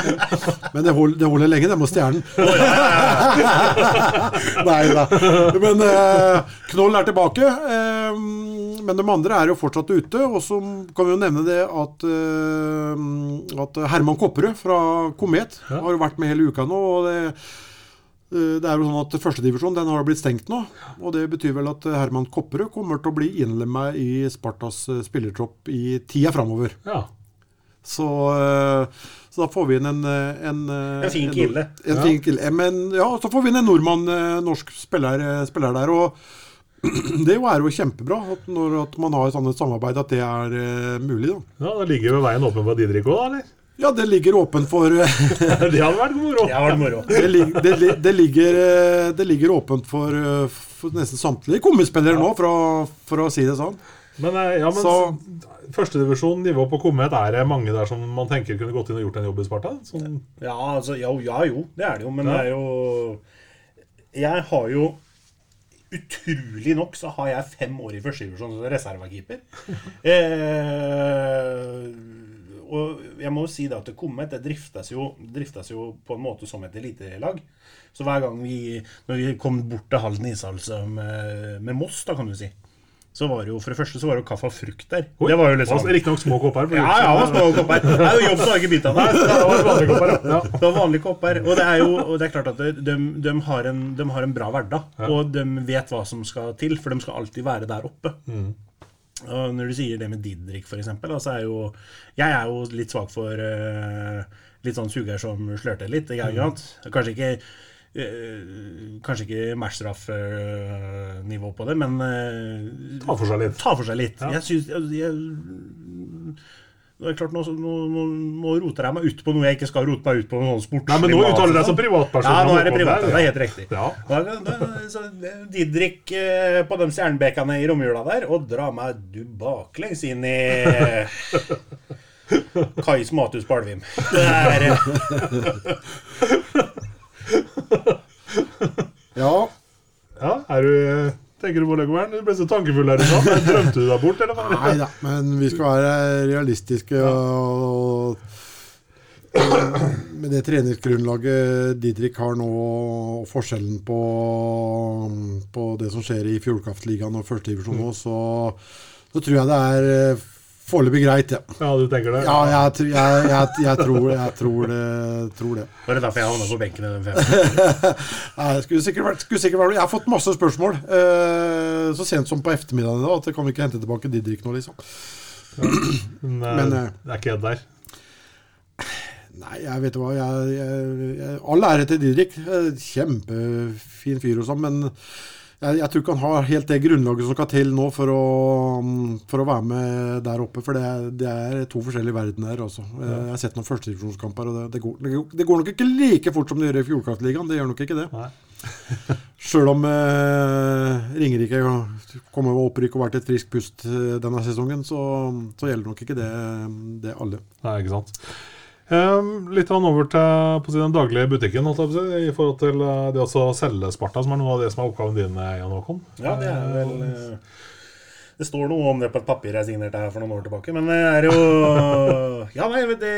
*laughs* *laughs* Men det holder, det holder lenge, det med stjernen. *laughs* Nei da. Men eh, Knoll er tilbake. Eh, men de andre er jo fortsatt ute. Og så kan vi jo nevne det at, eh, at Herman Kopperud fra Komet Ja. har jo vært med hele uka nå. og det eh, det er jo sånn at Førstedivisjon den har blitt stengt nå. og Det betyr vel at Herman Kopperud kommer til å bli innlemma i Spartas eh, spillertropp i tida framover. Ja. Så, så da får vi inn en En, En fin kille. En, Ja. fin kille. Men ja, så får vi inn en nordmann, norsk spiller, spiller der. Og *clears throat* det er jo kjempebra at når at man har et sånt samarbeid, at det er uh, mulig. da. ja, Det ligger jo veien åpen for Didrik òg, eller? Ja, det ligger åpen for eh, *laughs* Det hadde vært moro. *laughs* Det vært moro. det, det, li- det, ligger, eh, det ligger åpent for, for nesten samtlige kommespillere nå, for å, for å si det sånn. Men, ja, men Så- førstedivisjon, nivå på Komet, er det mange der som man tenker kunne gått inn og gjort en jobb i Sparta? Sånn, Ja, altså, ja, ja jo, det er det jo, men Ja. det er jo Jeg har jo Utrolig nok så har jeg fem år i førstedivisjon som reservekeeper. eh, og jeg må jo si det at Komet det driftes jo, driftes jo på en måte som et elitelag. Så hver gang vi Når vi kom bort til Halden ishall med, med Moss, da kan du si, så var det jo for det første så var det jo kaffe og frukt der. Oi, det var jo liksom Riktignok små kopper. ja, ja, det var små kopper. Det er jo jobb som har ikke begynt av Ja, det var vanlige kopper, ja. Det var vanlige kopper. Og det er jo og det er klart at de, de, har, en, de har en bra hverdag. Ja. Og de vet hva som skal til, for de skal alltid være der oppe. Og når du sier det med Didrik, f.eks., så er jo Jeg er jo litt svak for uh, litt sånn suger som slørte litt. Ikke sant? Kanskje ikke Kanskje ikke matchstraff-nivå på det, men eh, Ta for seg litt. ta for seg litt. Ja. Jeg jeg, jeg, det er klart, nå, nå, nå, roter jeg meg ut på noe jeg ikke skal rote meg ut på. Noen sportslig Nei, men nå uttaler du deg sånn. som privatperson. Ja, nå er det privat. Det er helt riktig. Ja. Da, da, så Didrik eh, på de stjernebekene i romjula der, og dra meg du baklengs inn i *laughs* Kais Mathus Balvim. Det er eh, *laughs* *laughs* Ja, Ja, er du Tenker du på Løkkevern? Du ble så tankefull her i stad. Drømte du deg bort, eller? hva? Nei da, men vi skal være realistiske. Og med det treningsgrunnlaget Didrik har nå, og forskjellen på, på det som skjer i Fjordkraftligaen og førstedivisjon nå, så, så tror jeg det er eh, foreløpig greit, ja. Ja, du tenker det? Ja, jeg, jeg, jeg, jeg, tror, jeg tror, det, tror det. Var det derfor jeg havna på benken i den femten? *laughs* Nei, skulle sikkert vært, skulle sikkert vært Jeg har fått masse spørsmål uh, så sent som på ettermiddagen i dag. At jeg kan vi ikke hente tilbake Didrik nå, liksom. Men, eh, Men, uh, det er ikke Ed der. Nei, jeg vet hva jeg, jeg, jeg, All ære til Didrik. Kjempefin fyr og sånn, men jeg, jeg tror ikke han har helt det grunnlaget som skal til nå for å, mm, for å være med der oppe. For det, er- det er to forskjellige verdener. Også. Eh, Jeg har sett noen førstedivisjonskamper, og det, det, går, det går- nok ikke like fort som det gjør i Fjordkraftligaen. Det gjør nok ikke det. Sjøl *laughs* om eh, Ringerike kommer med opprykk og har vært et friskt pust eh, denne sesongen, så, så gjelder nok ikke det, det alle. Nei, ikke sant. Um, litt over til på si, den daglige butikken si, i forhold til eh, det å selge Sparta, som er noe av det som er oppgaven din, eh, Jan Håkon. Ja, det er vel eh, Det står noe om det på et papir jeg signerte her for noen år tilbake, men det er jo *laughs* Ja, nei, det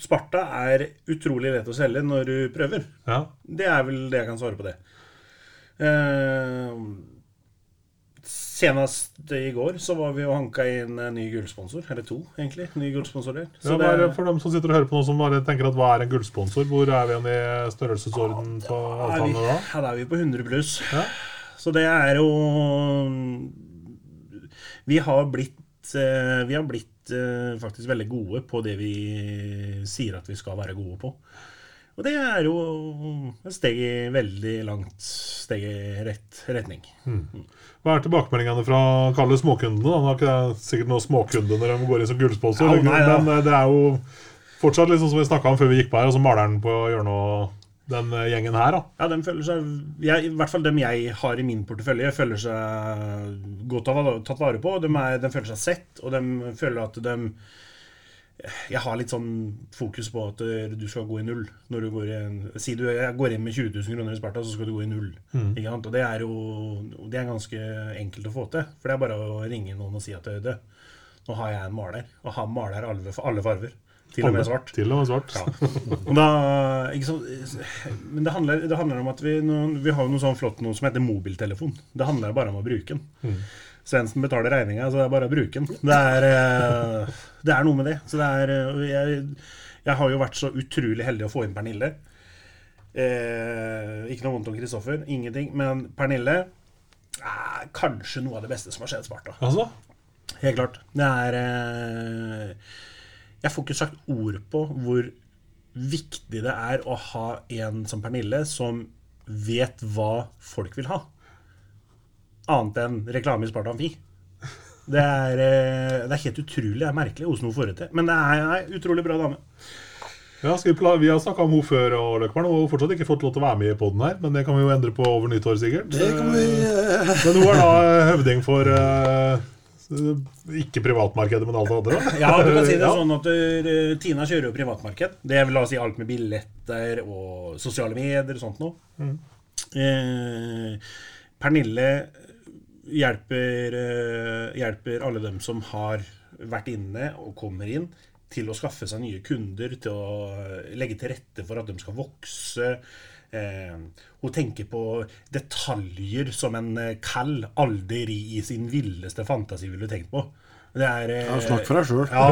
Sparta er utrolig lett å selge når du prøver. Ja. Det er vel det jeg kan svare på det. Eh, senest i går så var vi og hanka inn en ny gullsponsor. Eller to, egentlig. Nye gullsponsorer. Så Ja, det, bare for dem som sitter og hører på nå, som bare tenker at hva er en gullsponsor, hvor er vi igjen i størrelsesorden på avtalene da? ja, da er vi på 100 pluss. Ja. Så det er jo Vi har blitt eh, Vi har blitt eh, faktisk veldig gode på det vi sier at vi skal være gode på. Og det er jo et steg i veldig langt steg i rett retning. Hva er tilbakemeldingene fra kalle småkundene? da? Nå er ikke sikkert noen småkunder når de går inn som gullsponsor, Ja, nei, ja. men eh, det er jo fortsatt sånn som vi snakka om før vi gikk på her, og så maler han på hjørnet den eh, gjengen her, da. Ja, de føler seg jeg, I hvert fall dem jeg har i min portefølje, føler seg godt av, tatt vare på. De, er, de føler seg sett, og de føler at de Jeg har litt sånn fokus på at du skal gå i null. Når du går i Si du jeg går inn med 20 000 kroner i Sparta, så skal du gå i null. Ikke sant? Og det er jo det er ganske enkelt å få til. For det er bare å ringe noen og si at det, nå har jeg en maler, og han maler alle, alle farver. Til og med svart. Til og med svart. Ja. Og da, sant, men det handler, det handler om at vi, vi har noe sånn flott noe som heter mobiltelefon. Det handler bare om å bruke den. Svendsen betaler regninga, så det er bare å bruke den. Det er, eh, det er noe med det. Så det er, eh, jeg, jeg har jo vært så utrolig heldig å få inn Pernille. Eh, ikke noe vondt om Kristoffer, ingenting. Men Pernille er kanskje noe av det beste som har skjedd Sparta. Altså, Helt klart. Det er eh, Jeg får ikke sagt ord på hvor viktig det er å ha en som Pernille som vet hva folk vil ha. Annet enn reklame i Sparta Amfi. Det er, eh, det er helt utrolig. Det er merkelig hvordan hun får det til. Men det er ei utrolig bra dame. ja, skal vi, pla vi har snakka om henne før, og Løkman, og hun fortsatt ikke fått lov til å være med i poden her, men det kan vi jo endre på over nyttår, sikkert. Det kan vi eh, Men hun er da eh, høvding for ikke privatmarkedet, men alt det andre. Ja, du kan si det *laughs* Ja. sånn at eh, Tina kjører jo privatmarked. Det er la oss si alt med billetter og sosiale medier og sånt noe. Eh, Pernille hjelper, eh, hjelper alle dem som har vært inne og kommer inn, til å skaffe seg nye kunder, til å legge til rette for at de skal vokse. Eh, hun tenker på detaljer som en eh, kall aldri i sin villeste fantasi ville tenkt på. Det er eh, Ja, Snakk for deg sjøl. ja.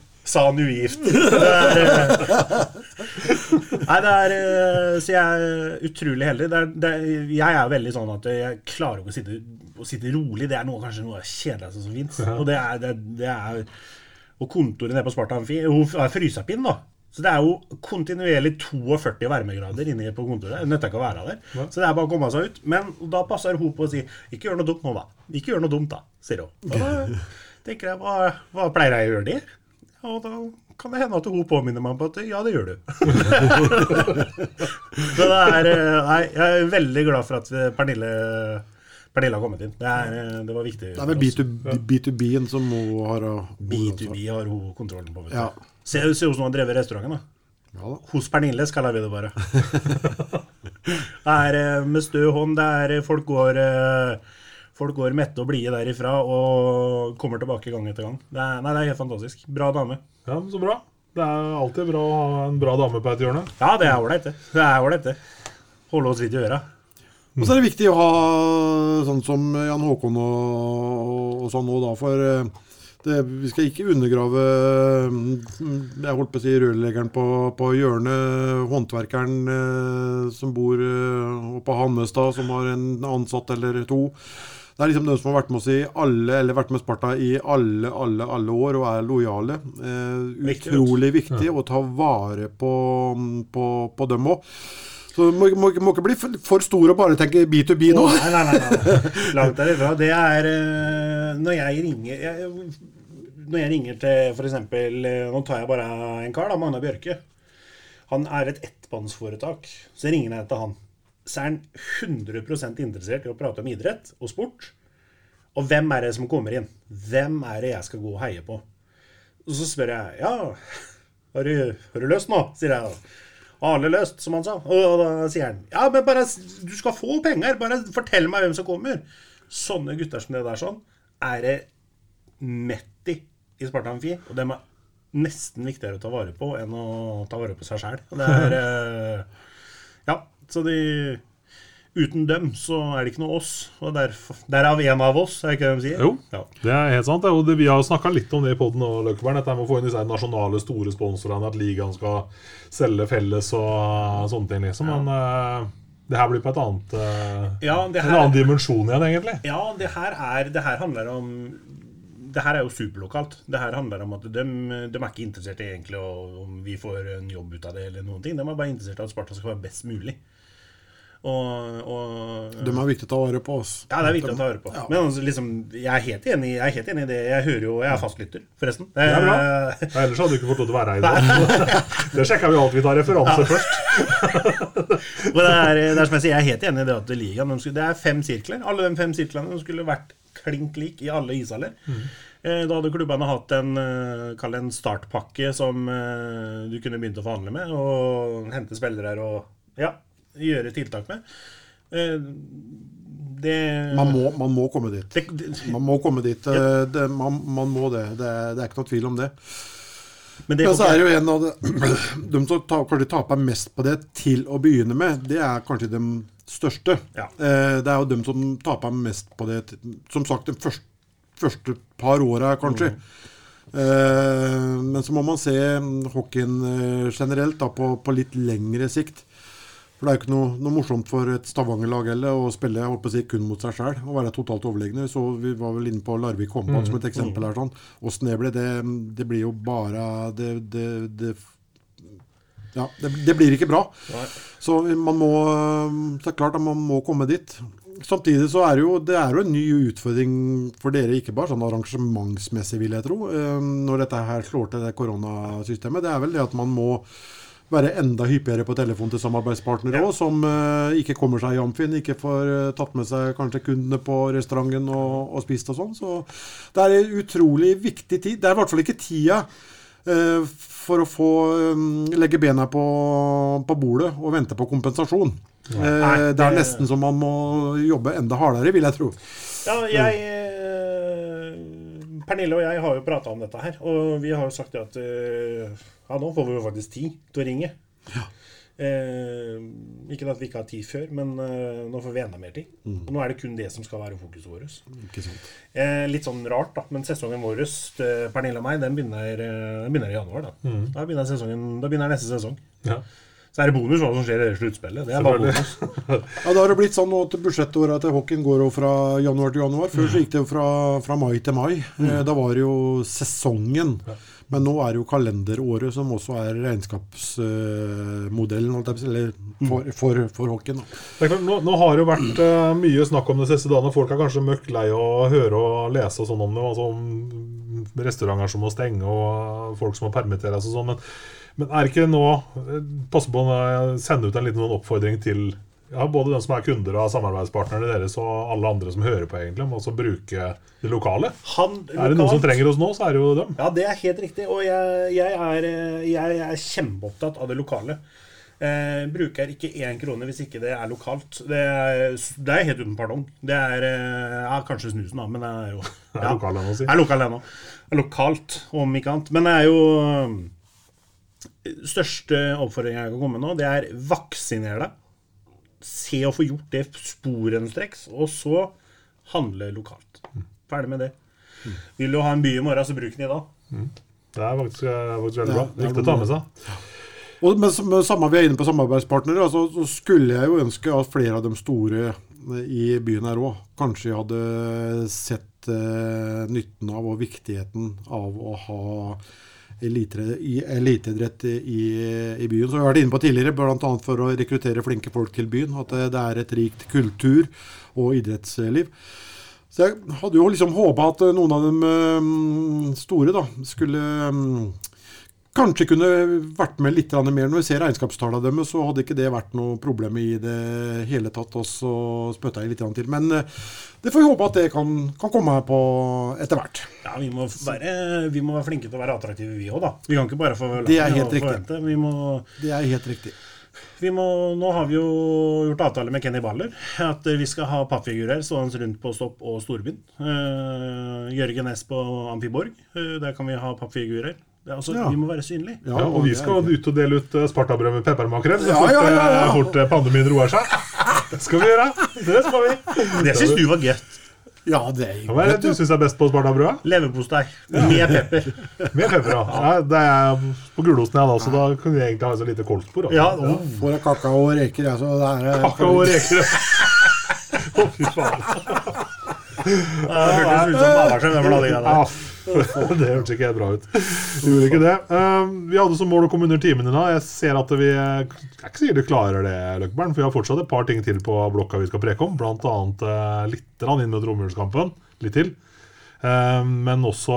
*laughs* *laughs* Sa han ugift. Det er, eh, nei, det er eh, Så jeg er utrolig heldig. Det er, det er, jeg er veldig sånn at jeg klarer ikke å sitte, å sitte rolig. Det er noe, kanskje noe av det kjedeligste som fins. Og det er, er Og kontoret nede på Sparta Amfi er frysapinn, da. Så det er jo kontinuerlig 42 varmegrader inne på kontoret. Det nytter ikke å være der. Så det er bare å komme seg ut. Men da passer hun på å si 'ikke gjør noe dumt nå, da'. Ikke gjør noe dumt, da, sier hun. Da *laughs* tenker jeg hva, hva pleier jeg å gjøre det? Og da kan det hende at hun påminner meg på at ja, det gjør du. *laughs* Så det er eh, Nei, jeg er veldig glad for at Pernille Pernille har kommet inn. Det, er, eh, det var viktig. Det er vel oss. B2B-en som hun har B2B har hun kontrollen på. vet du. Ja. Se, se hvordan hun har drevet restauranten. da Ja da. Hos Pernille, kaller vi det bare. *laughs* det er eh, med stø hånd. Det er eh, folk går eh, Folk går mette og blide derifra og kommer tilbake gang etter gang. Det er, nei, det er helt fantastisk. Bra dame. Ja, Så bra. Det er alltid bra å ha en bra dame på et hjørne. Ja, det er ålreit, det. Det er ålreit, det. Holde oss litt i øra. Og så er det viktig å ha sånn som Jan Håkon og, og sånn nå, da. For eh, det, vi skal ikke undergrave mm, Jeg holdt på å si rørleggeren på, på hjørnet. Håndverkeren eh, som bor eh, oppe på Hannestad, som har en ansatt eller to. Det er liksom de som har vært med oss i alle, eller vært med Sparta i alle, alle, alle år og er lojale. Eh, utrolig viktig å ta vare på, på, på dem òg. Så må, må, må ikke bli for, for stor og bare tenke B2B nå. Oh, nei, nei, nei, nei. *laughs* Langt derifra. Det er eh, når jeg ringer jeg, Når jeg ringer til f.eks. Nå tar jeg bare en kar, da, Magna Bjørke. Han er et ettmannsforetak. Så ringer jeg til han. Så er han 100% interessert i å prate om idrett og sport. Og hvem er det som kommer inn? Hvem er det jeg skal gå og heie på? Og så spør jeg ja, har du, har du løst nå? sier jeg da. Alle løst, som han sa. Og da sier han ja, men bare du skal få penger. Bare fortell meg hvem som kommer. Sånne gutter som det der sånn, er det mett i i Sparta Amfi. Og dem er nesten viktigere å ta vare på enn å ta vare på seg sjæl. Det er *laughs* eh, Ja, så de Uten dem så er det ikke noe oss. Og derfor, derav en av oss, er det ikke det de sier? Jo. Ja. Det er helt sant. Og det, vi har snakka litt om det i poden og Løkkeberg. Dette med å få inn disse her nasjonale, store sponsorene. At ligaen skal selge felles og sånne ting, liksom. Men uh, det her blir på et annet uh, Ja, det En annen dimensjon igjen, egentlig. ja, det her er Det her handler om det her er jo superlokalt. Det her handler om at de, de er ikke interessert i egentlig om vi får en jobb ut av det, eller noen ting. De er bare interessert i at Sparta skal være best mulig. Og, og De er viktig å ta vare på oss. Ja, det er viktig å ta høre på. Ja. Men altså, liksom, jeg er helt enig Jeg er helt enig i det. Jeg hører jo Jeg er fastlytter, forresten. Det er bra. Eh, Ja, Ellers hadde du ikke fått lov til å være her i dag. *laughs* Det sjekka vi alt. Vi tar referanse først. *laughs* Og det er, det er som jeg sier, jeg er helt enig i det at ligaen de Det er fem sirkler. Alle de fem sirklene de skulle vært klink lik i alle ishaller. Mm. Da hadde klubbene hatt en, eh, en startpakke som eh, du kunne begynt å forhandle med, og hente spillere og ja, gjøre tiltak med. Eh, Det Man må, man må komme dit. det, det, Man må komme dit. Ja. Det, man, man må det. Det er, ikke noe tvil om det. Men det Men så er det jo en av de, *clears throat* de som ta, kanskje taper mest på det til å begynne med, det er kanskje de største. Ja. Eh, Det er jo dem som taper mest på det, som sagt, de første, første par åra, kanskje. Mm. Men så må man se hockeyen eh, generelt da, på, på litt lengre sikt. For det er jo ikke noe, noe morsomt for et Stavanger-lag heller å spille holdt på å si, kun mot seg sjøl og være totalt overlegne. Så vi var vel inne på Larvik håndball som et eksempel her. sånn. Åssen det ble, det, det blir jo bare Det, det, det ja, det, det blir ikke bra. Nei. Så man må er klart at man må komme dit. Samtidig så er det jo, det er jo en ny utfordring for dere, ikke bare sånn arrangementsmessig, vil jeg tro, eh, når dette her slår til det koronasystemet. Det er vel det at man må være enda hyppigere på telefon til samarbeidspartnere Ja. også, som uh, ikke kommer seg i Amfin, ikke får uh, tatt med seg kanskje kundene på restauranten og, og spist og sånn. Så det er en utrolig viktig tid. Det er i hvert fall ikke tida uh, for å få um, legge bena på, på bordet og vente på kompensasjon. Nei, det er nesten som man må jobbe enda hardere, vil jeg tro. Ja, jeg Pernille og jeg har jo prata om dette her, og vi har jo sagt at ja, nå får vi jo faktisk tid til å ringe. Eh, ikke at vi ikke har tid før, men eh, nå får vi enda mer tid. Og nå er det kun det som skal være fokuset vårt. Ikke sant? Eh, litt sånn rart, da, men sesongen vår til Pernille og meg, den begynner, eh, den begynner i januar. Da. Da, begynner sesongen, da begynner neste sesong. Ja. Så er det bonus hva som skjer i det sluttspillet. Det er bare bonus. *laughs* Ja, Da har det blitt sånn at budsjettåra til hockeyen går jo fra januar til januar. Før så gikk det jo fra, fra mai til mai. Eh, Da var det jo sesongen. Men nå er det jo kalenderåret som også er regnskapsmodellen eller for, for, for hockeyen. klart, nå, nå har det jo vært uh, *clears throat* mye snakk om det siste dagene. Folk er kanskje møkk lei å høre og lese og sånn om det. Altså om restauranter som må stenge og folk som må permitteres og sånn. Men, men er ikke nå passe Pass på å sende ut en liten sånn oppfordring til ja, både den som er kunder og samarbeidspartnerne deres og alle andre som hører på, egentlig, må også bruke det lokale. Han, Er det noen som trenger oss nå, så er det jo dem. Ja, det er helt riktig. Og jeg, jeg, er, jeg, jeg er kjempeopptatt av det lokale. Eh, bruker ikke én krone hvis ikke det er lokalt. Det er, det er helt uten pardong. Det er eh, ja, kanskje snusen, da, men det er jo *laughs* Det er lokal ennå, si. Det er lokal ennå. Lokalt, om ikke annet. Men det er jo eh, Største oppfordringen jeg kan komme med nå, det er vaksiner deg. Se å få gjort det sporenstreks, og så handle lokalt. Ferdig med det. Vil du ha en by i morgen, så bruk den i dag. Det er faktisk, eh, faktisk veldig bra. Viktig å ta med seg. Og men, med men samme vi er inne på samarbeidspartnere, altså, så skulle jeg jo ønske at flere av de store eh, i byen her òg kanskje hadde sett eh, nytten av og viktigheten av å ha eliteidrett i, i byen. Som vi har vært inne på tidligere, bl.a. for å rekruttere flinke folk til byen. At det, er et rikt kultur- og idrettsliv. Så jeg hadde jo liksom håpa at noen av de eh, store da, skulle mm, kanskje kunne vært med litt mer. Når vi ser regnskapstallene deres, så hadde ikke det vært noe problem i det hele tatt. Og så spytta jeg litt til. Men eh, det får vi håpe at det kan, kan komme på etter hvert. Ja, vi må, være, vi må være flinke til å være attraktive, vi òg, da. Vi kan ikke bare få Det er helt riktig. Vi må, Det er helt riktig. vi må, nå har vi jo gjort avtale med Kenny Baller at vi skal ha pappfigurer stående rundt på Stopp og Storbyen. Uh, Jørgen S på Amfiborg. Uh, der kan vi ha pappfigurer. Det er altså, Ja. Vi må være synlige. Ja, og vi skal ut og dele ut eh, Spartabrød med peppermakrell så fort, ja, ja, ja. eh, fort eh, pandemien roer seg. Det skal vi gjøre. Det skal vi. Det syns du var godt. Ja, det er jo Hva er det du syns er best på Spartabrødet? Leverpostei med pepper. Med pepper, ja. ja. Det er på gulosten, jeg, da, så da kan vi egentlig ha så lite kolsbord. da. Ja, oh. Får jeg kakao og reker, jeg, så det er Kakao og reker. Å, fy faen. Det hørtes ut som Ballarsjø. *laughs* det hørtes ikke bra ut. Gjorde ikke det. Eh, vi hadde som mål å komme under timen i dag. Jeg ser at vi Jeg er ikke sikkert vi klarer det, Løkkeberg, for vi har fortsatt et par ting til på blokka vi skal preke om. Blant annet uh, litt inn mot romjulskampen. Litt til. Eh, men også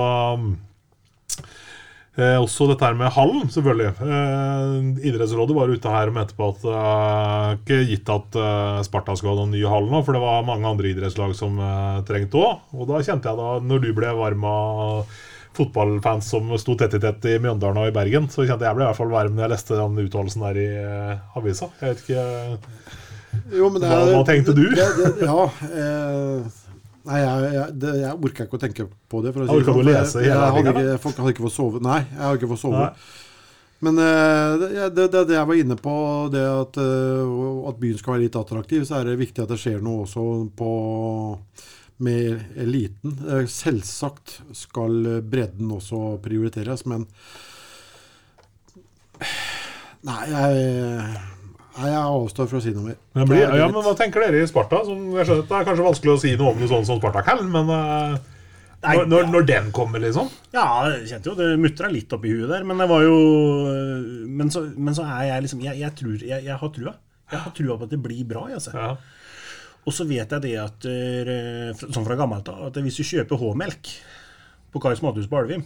Eh, også dette her med hallen, selvfølgelig. Eh, idrettsrådet var ute her og mente på at det eh, ikke gitt at eh, Sparta skulle ha noen ny hall nå, for det var mange andre idrettslag som eh, trengte òg. Og da kjente jeg da, når du ble varm av fotballfans som sto tett i tett i Mjøndalen og i Bergen, så kjente jeg ble i hvert fall varm når jeg leste den uttalelsen der i eh, avisa. Jeg vet ikke Jo, men det Hva- hva tenkte du? Det, det, ja, eh, Nei, jeg, jeg, det, jeg orker ikke å tenke på det. For å Jeg orker ikke å sånn, lese for hele ikke, folk hadde ikke fått sove. Nei, jeg hadde ikke fått sove. Nei. Men eh, det, det, det, det jeg var inne på, det at, eh, at byen skal være litt attraktiv, så er det viktig at det skjer noe også på med eliten. Eh, Selvsagt skal bredden også prioriteres, men *sighs* Nei, jeg, nei, jeg avstår fra å si noe mer. Men, blir, ja, men Hva tenker dere i Sparta? Som, jeg skjønner Det er kanskje vanskelig å si noe om noe sånt som Spartak-hallen, men uh, Nei, når, når, når den kommer, liksom? Ja, jeg kjente jo det mutra litt opp i huet der, men det var jo Men så, men så er jeg liksom Jeg, jeg tror jeg, jeg har trua. Jeg har trua på at det blir bra. Altså. Ja. Og så vet jeg det at eh, Sånn fra gammelt av at hvis du kjøper H-melk på Kais mathus på Alvim,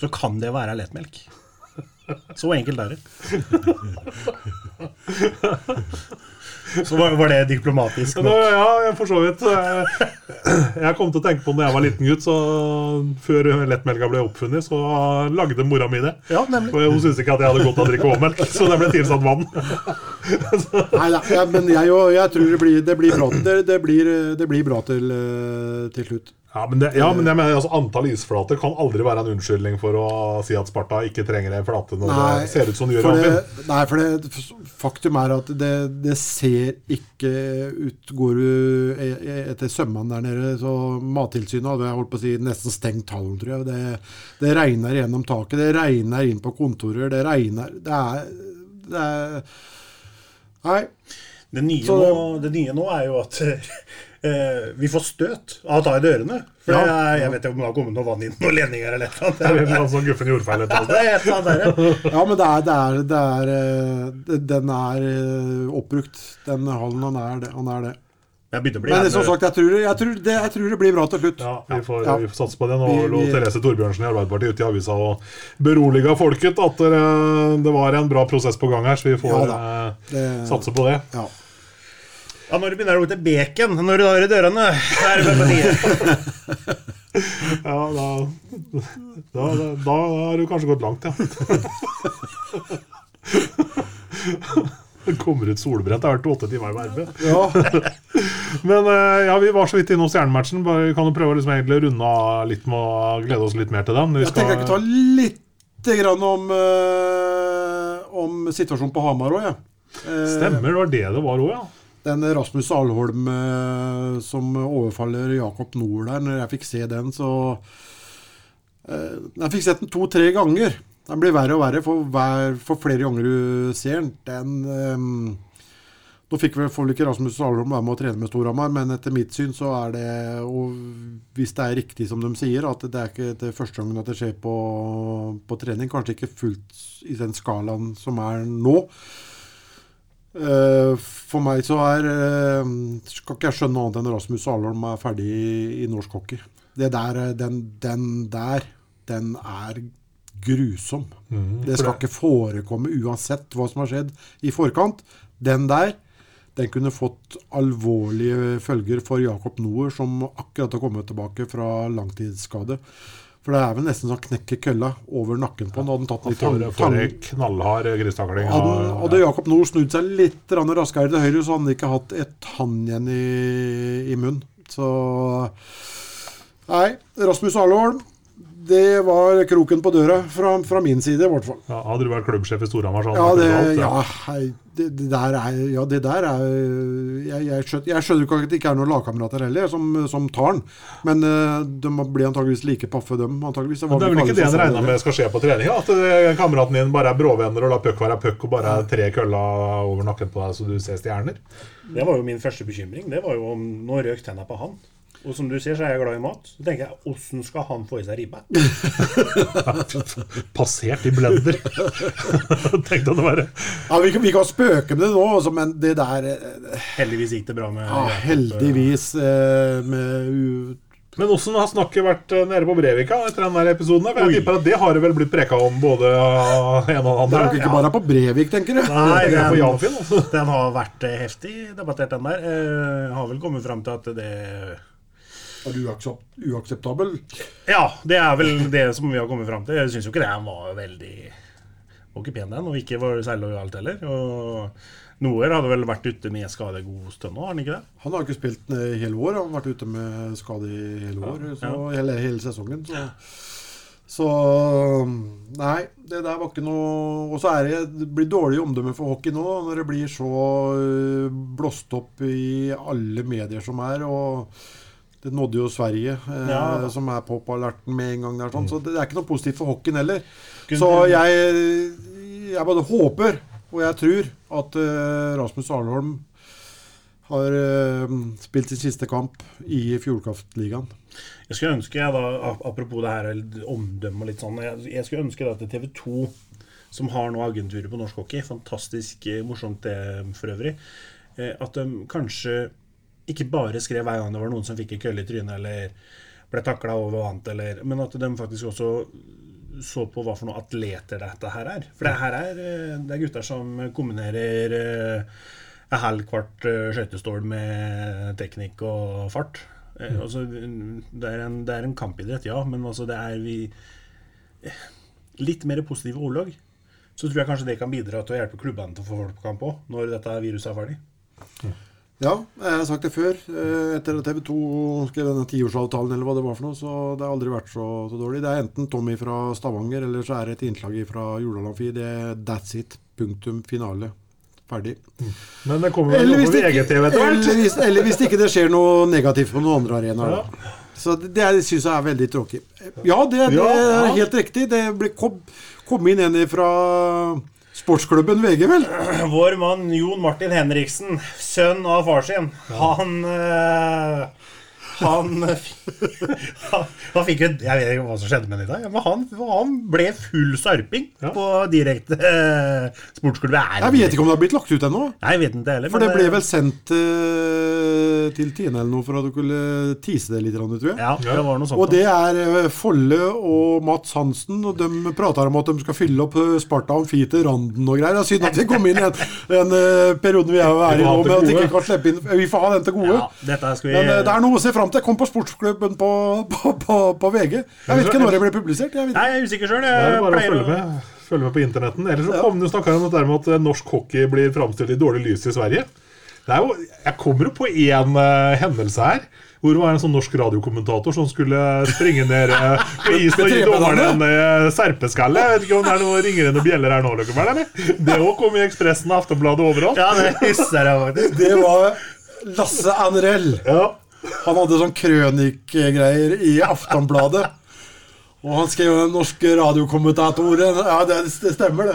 så kan det være lettmelk. Så enkelt er det. Så var, var det diplomatisk. Nok. ja, for så vidt. Jeg kom til å tenke på når jeg var liten gutt, så før lettmelka ble oppfunnet, så lagde mora mi det. Ja, nemlig. For hun syntes ikke at jeg hadde godt av å drikke H-melk, så det ble tilsatt vann. Nei da, ja, men jeg, jeg tror det blir, det blir bra, det, det blir, det blir bra til, eh, til slutt. Ja, men, det, ja, men jeg mener altså, antall isflater kan aldri være en unnskyldning for å si at Sparta ikke trenger en flate når det ser ut som det gjør. for det, nei, for det, faktum er at det, det ser ikke ut Går du e- e- etter sømmene der nede, så Mattilsynet hadde jeg holdt på å si nesten stengt hallen, tror jeg. Det, det regner gjennom taket, det regner inn på kontorer, det regner Det er, det er Nei. Det nye, Så- nå, det nye nå er jo at *laughs* eh, vi får støt av å ta i dørene. For Ja. jeg, jeg vet ikke om det har kommet noe vann inn noen ledninger eller eller Det er sånn guffen et eller annet. Det et eller annet ja. Ja, men det er, det er, det er eh, Den er eh, oppbrukt. Den hallen, han er det. Han er det. Men som sagt, jeg tror, jeg, tror det, jeg tror det blir bra til slutt. Ja, vi får, Ja. vi får satse på det. Nå Vi- lå Therese Torbjørnsen i Arbeiderpartiet ute i avisa og beroliga folket at det, det var en bra prosess på gang her, så vi får Ja eh, Det- satse på det. Ja. Ja, når det begynner å lukte bacon når du har i dørene, så er det bare. Ja, da, da, da, da har du kanskje gått langt, ja. Det kommer ut solbrent. Det har vært åtte timer i varme. Ja, Men eh, ja, vi var så vidt innom stjernematchen. Vi kan jo prøve å liksom egentlig runde av litt med å glede oss litt mer til den. Vi jeg tenker jeg kan ta litt grann om, eh, om situasjonen på Hamar òg, jeg. Ja. Stemmer, det var det det var òg, ja. Den Rasmus Alholm eh, som overfaller Jakob Nord der, når jeg fikk se den, så eh, Jeg fikk sett den to-tre ganger. Den blir verre og verre for, hver, for flere ganger du ser den. den um, nå fikk vel, får ikke Rasmus Alholm være med å trene med Storhamar, men etter mitt syn så er det Og hvis det er riktig som de sier, at det er ikke det første gangen at det skjer på, på trening, kanskje ikke fullt i den skalaen som er nå. Eh, for meg så er eh, Skal ikke jeg skjønne annet enn Rasmus Alholm er ferdig i, i norsk hockey. Det der, eh, den, den der, den er grusom. det skal ikke forekomme uansett hva som har skjedd i forkant. Den der, den kunne fått alvorlige følger for Jakob Noer, som akkurat har kommet tilbake fra langtidsskade. For det er vel nesten sånn knekke kølla over nakken på han. Hadde han tatt litt For, for knallhard gristakling. hadde, hadde Jakob Nord snudd seg litt raskere til høyre, så hadde han ikke hatt et tann igjen i, i munnen. Så Nei, Rasmus Arlholm, det var kroken på døra fra, fra min side, i hvert fall. Ja, hadde du vært klubbsjef i Storhamar, så hadde Ja, det, vært ja. ja, det, det der er Ja, det der er Jeg, jeg, skjønner, jeg skjønner ikke at det ikke er noen lagkamerater heller som, som tar den. Men eh, de blir antageligvis like paffe, dem. Antageligvis. Men det er vel ikke det en regner med skal skje på trening? da? At eh, kameraten din bare er bråvenner og lar puck være puck, og bare er tre køller over nakken på deg så du ser stjerner? Det var jo min første bekymring. Det var jo om Nå røk tenna på han. Og som du sier, så er jeg glad i mat. Så tenker jeg, åssen skal han få i seg ribbe? *laughs* Passert i blender. *laughs* Tenkte han å være. Ja, vi, kan- vi kan spøke med det nå, også, men det der eh, Heldigvis gikk det bra med ja, Heldigvis eh, med u- Men åssen har snakket vært eh, nede på Brevika etter den der episoden? For jeg tipper at Det har det vel blitt preka om både av en og andre? Det er nok ikke bare på Brevik, tenker du? *laughs* Nei, Jeg tenker på den, Janfinn, altså. den har vært heftig debattert, den der. Jeg har vel kommet fram til at det Er du uakseptabel? Ja, det er vel det som vi har kommet fram til. Jeg syns jo ikke det var veldig Var ikke pen, den, og ikke var særlig lojalt heller. Og Noer hadde vel vært ute med skade god stund nå, har han ikke det? Han har ikke spilt i hele år. Han har vært ute med skade i hele år, så, hele, hele sesongen. Så, så Nei, det der var ikke noe Og så er det, det blir dårlig omdømme for hockey nå, når det blir så eh, blåst opp i alle medier som er. og det nådde jo Sverige, eh, Ja som er på på alerten med en gang. der sånn, Så det er ikke noe positivt for hockeyen heller. Så jeg, jeg bare håper, og jeg tror, at eh, Rasmus Arnholm har eh, spilt sin siste kamp i Fjordkraftligaen. Jeg skulle ønske, jeg da, apropos det her omdømme og litt sånn Jeg, jeg skulle ønske da til TV 2, som har nå agenturer på norsk hockey, fantastisk eh, morsomt det for øvrig, eh, at de kanskje ikke bare skrev hver gang det var noen som fikk en kølle i trynet eller ble takla over annet, eller, men at de faktisk også så på hva for noen atleter dette her er. For det her er, eh, det er gutter som kombinerer eh, en halv kvart eh, skøytestål med teknikk og fart. Mm. altså, det, er en, det er en kampidrett, ja, men altså det er vi eh, Litt mer positive ordlag. Så tror jeg kanskje det kan bidra til å hjelpe klubbene til å få folk på kamp òg, når dette viruset er ferdig. Ja, jeg har sagt det før. eh, Etter at TV 2 skrev denne tiårsavtalen, eller hva det var for noe, så det har aldri vært så, så dårlig. Det er enten Tommy fra Stavanger, eller så er det et innslag fra Jordal Amfi. Det er that's it. Punktum finale. Ferdig. Men det kommer vel noe på det VGTV etter hvert. eller, hvis, eller hvis det ikke det skjer noe negativt på noen andre arenaer. da. Så det, det syns jeg er veldig tråkig. Ja, det, det Ja, er helt riktig. Det ble kom, kom inn en fra sportsklubben VG, vel? *clears throat* Vår mann Jon Martin Henriksen, sønn av far sin, han eh, han, han, *laughs* han fikk jo Jeg vet ikke hva som skjedde med ham i dag, men han, han ble full sarping Ja. på direkte eh, sportsklubb. Jeg vet ikke om det har blitt lagt ut ennå. Nei, jeg vet ikke heller. For det ble vel sendt eh, til Tine eller noe for at du kunne tease det litt, tror jeg. Ja, det var noe sånt. Og det er eh, Folle og Mats Hansen, og de prater om at de skal fylle opp eh, Sparta Amfi til randen og greier. Det er synd at vi kom inn i en, den perioden periode vi er i nå, men at vi ikke kan slippe inn Vi får ha den til gode. ja, dette skal vi Men eh, det er noe å se fram til. Kom på sportsklubben på, på, på, på VG. Jeg vet ikke når det ble publisert. Jeg vet Nei, jeg er usikker sjøl. Det bare å følge med. følge med på internetten. Ellers så kom det jo snakka om det med at eh, norsk hockey blir framstilt i dårlig lys i Sverige. Det er jo, jeg kommer jo på én uh, hendelse her. Hvor det var en sånn norsk radiokommentator som skulle springe ned uh, på isen og gi dommerne en serpeskalle. Jeg vet ikke om det er noe ringrende bjeller her nå, Løkkeberg, eller? Det òg kom i Ekspressen og Aftenbladet overalt. Ja, det husker jeg faktisk. Det var Lasse Anrell. Ja. Han hadde sånn krønikegreier i Aftonbladet. Og han skrev den norske radiokommentatoren Ja, det, det stemmer, det.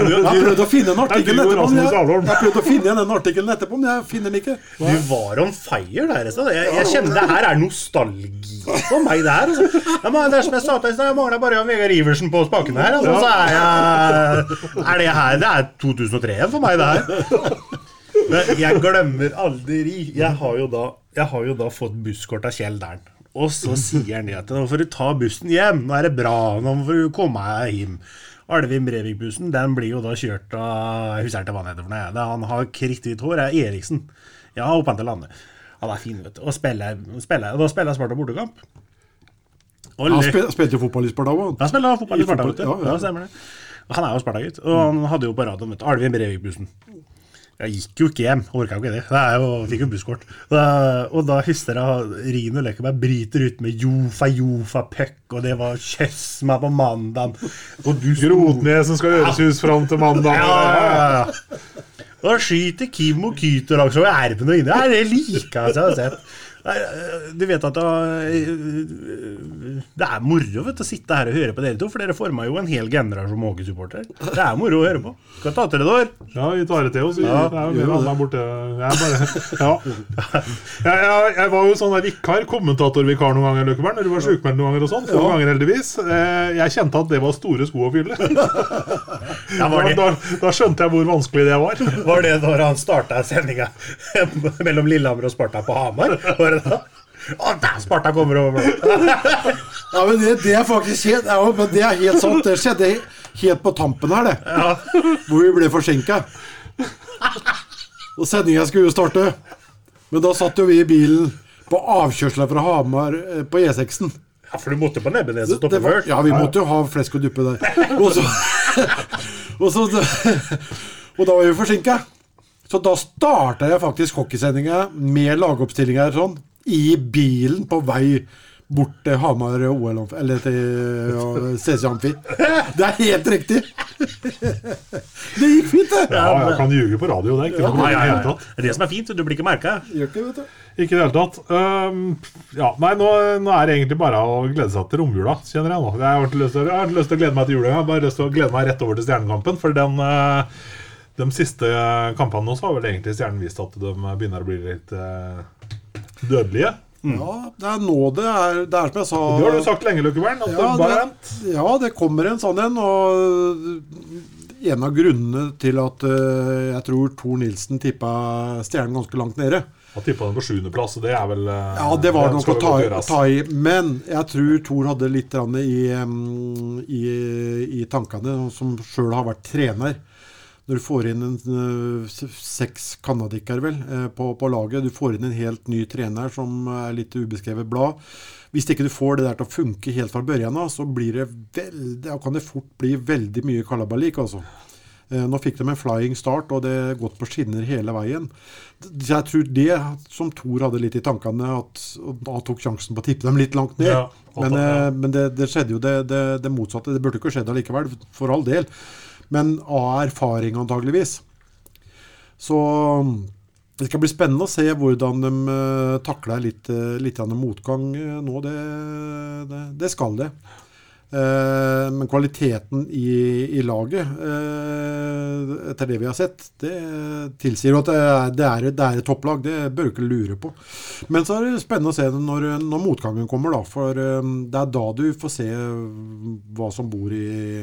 Jeg prøvde å finne en artikkel etterpå. men Jeg, jeg prøvde å finne igjen den artikkelen etterpå, men jeg finner den ikke. Du var on fire der. Så. Jeg, jeg kjenner det her er nostalgi for meg. Det her altså. jeg det er som jeg sa til deg, jeg mangla bare Vegard Iversen på spakene her. Altså, så er jeg Er det her Det er 2003 for meg, det her. Men jeg glemmer aldri Jeg har jo da, jeg har jo da fått busskort av Kjell Dern. Og så sier han det at nå får du ta bussen hjem. Nå er det bra. Nå får du komme deg hjem. Alvin Brevik-bussen den blir jo da kjørt av Jeg husker ikke hva han heter. for noe. Han har kritthvitt hår. er Eriksen. Ja, opp til landet. Han er fin, vet du. Og spiller, spiller, da spiller Sparta bortekamp. Og Han spil, spilte jo fotball i Sparta òg. han spiller fotball i Sparta, vet du. ja, ja. Ja, stemmer det. Han er jo Sparta-gutt. Og han hadde jo på radioen vet du, Alvin Brevik-bussen. Jeg gikk jo ikke hjem. Orka jo ikke det. det jo, fikk jo busskort. Og da husker jeg Rino Lekkerberg bryter ut med Jofa, Jofa, puck, og det var kjøss meg på mandagen. Og du sto Grotnesen skal gjøres hus fram til mandag. ja, ja, ja. Og skyter Kim og Kyter også, og inni. Ja, det liker jeg å ha sett. Nei, Du vet at det, det er moro vet å sitte her og høre på dere to, for dere forma jo en hel generasjon med hockeysupportere. Det er moro å høre på. Skal ta til det år. Ja, vi tar det til oss. Ja, det er jo mer annet borte. Jeg, bare, ja. jeg, jeg, jeg var jo sånn der vikar, kommentatorvikar noen ganger, Løkkeberg, når du var sjukmeldt noen ganger og sånn. Få ganger, heldigvis. Eh, Jeg kjente at det var store sko å fylle. *laughs* Ja, Da, var, det, da, da skjønte jeg hvor vanskelig det var. var det når han starta sendinga mellom Lillehammer og Sparta på Hamar? Var det? Å, der Sparta kommer over! *laughs* Ja, men det, det er faktisk helt ja, men Det er helt sant. Det skjedde helt på tampen her, det. Hvor vi ble forsinka. Og sendinga skulle jo starte. Men da satt jo vi i bilen på avkjørselen fra Hamar eh, på E6-en. Ja, for du måtte på Nebbenes og stoppe først? Ja, vi måtte jo ha flesk og duppe der. Og så, *laughs* *laughs* og så Og da var vi forsinka. Så da starta jeg faktisk hockeysendinga med lagoppstillinga sånn, i bilen på vei bort til Hamar OL, eller til ja, CC Amfi. Det er helt riktig! Det gikk fint, det. Ja, jeg kan ljuge på radio, det er ikke noe Ja, ja, det er det som er fint, du blir ikke merka. Ikke, i det hele tatt. Um, ja, nei, nå, nå er det egentlig bare å glede seg til romjula, kjenner jeg nå. Jeg har ikke lyst til, jeg har lyst til å glede meg til jula, jeg har bare lyst til å glede meg rett over til Stjernekampen. For den, eh, de siste kampene nå så har vel egentlig Stjernen vist at de begynner å bli litt eh, dødelige. Ja, det er nå det er Det er som jeg sa Det har du sagt lenge, Løkkebern. Ja, det ja, det kommer en sånn en. Og en av grunnene til at uh, jeg tror Tor Nilsen tippa stjernen ganske langt nede. Han tippa den på sjuendeplass, og det er vel eh, Ja, det var den nok å ta, ta i. Men jeg tror Thor hadde litt i, i, i tankene, som sjøl har vært trener. Når du får inn en, eh, seks canadikere vel, eh, på, på laget, du får inn en helt ny trener som er litt ubeskrevet blad. Hvis ikke du får det der til å funke helt fra børjan av, så blir det veldig, kan det fort bli veldig mye kalabalik. altså. Eh, Nå fikk de en flying start, og det er gått på skinner hele veien. Jeg tror det som Thor hadde litt i tankene, at han tok sjansen på å tippe dem litt langt ned. Ja, men men det, det skjedde jo det, det, det motsatte. Det burde ikke skjedd allikevel, for all del. Men av erfaring, antageligvis. Så det skal bli spennende å se hvordan de uh, takler litt, uh, litt motgang eh, nå. Det, det, det skal det. Eh, men kvaliteten i, i laget, eh, etter det vi har sett, det tilsier at det er, det, er, et topplag. Det bør du ikke lure på. Men så er det spennende å se når, når motgangen kommer, da. For eh, det er da du får se hva som bor i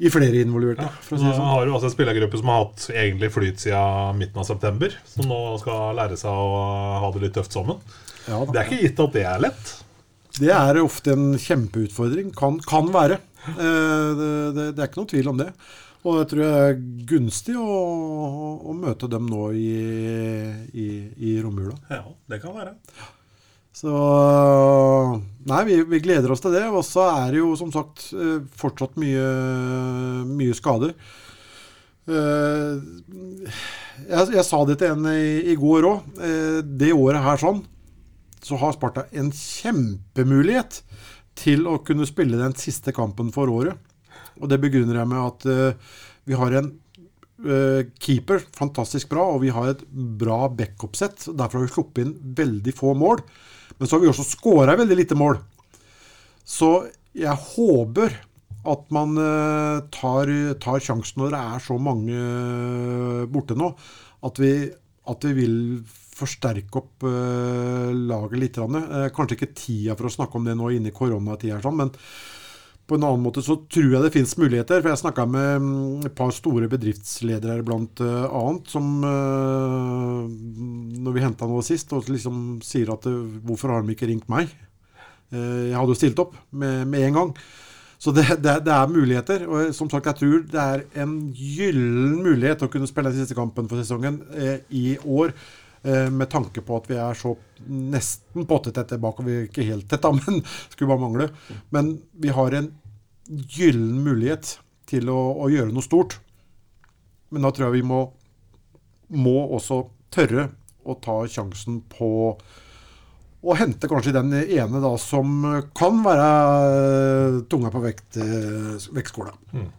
i flere involverte, for å si det sånn. har du også en spillergruppe som har hatt egentlig flyt siden midten av september. Som nå skal lære seg å ha det litt tøft sammen. Ja, Det er ikke gitt at det er lett. Det er ofte en kjempeutfordring. Kan, kan være. Eh, det, det, det er ikke noe tvil om det. Og jeg tror det er gunstig å, å møte dem nå i, i, i romjula. Ja, det kan være. Så Nei, vi, vi gleder oss til det. Og så er det jo som sagt eh, fortsatt mye, mye skader. Eh, Jeg, jeg sa det til en i, i går òg. Det året her sånn, så har Sparta en kjempemulighet til å kunne spille den siste kampen for året. Og det begrunner jeg med at eh, vi har en eh, keeper, fantastisk bra, og vi har et bra backup-sett. Derfor har vi sluppet inn veldig få mål. Men så har vi også skåra veldig lite mål. Så jeg håper at man eh, tar, tar sjansen når det er så mange eh, borte nå, at vi, at vi vil forsterke opp eh, laget litt. Kanskje ikke tida for å snakke om det nå inne i koronatida, sånn, men på en annen måte så tror jeg det finnes muligheter. For jeg snakka med mm, et par store bedriftsledere blant eh, annet, som eh, når vi henta noe sist, og liksom sier at eh, hvorfor har de ikke ringt meg? Jeg hadde jo stilt opp med, med en gang. Så det, det, det er muligheter. Og som sagt, jeg tror det er en gyllen mulighet å kunne spille den siste kampen for sesongen i år. Eh, med tanke på at vi er så nesten pottetett tilbake. Vi er ikke helt tett, da, *laughs* men skulle bare mangle. Men vi har en gyllen mulighet til å, å gjøre noe stort. Men da tror jeg vi må, må også tørre å ta sjansen på å hente kanskje den ene da som kan være eh, tunga på vekt, vektskåla. vektskåla.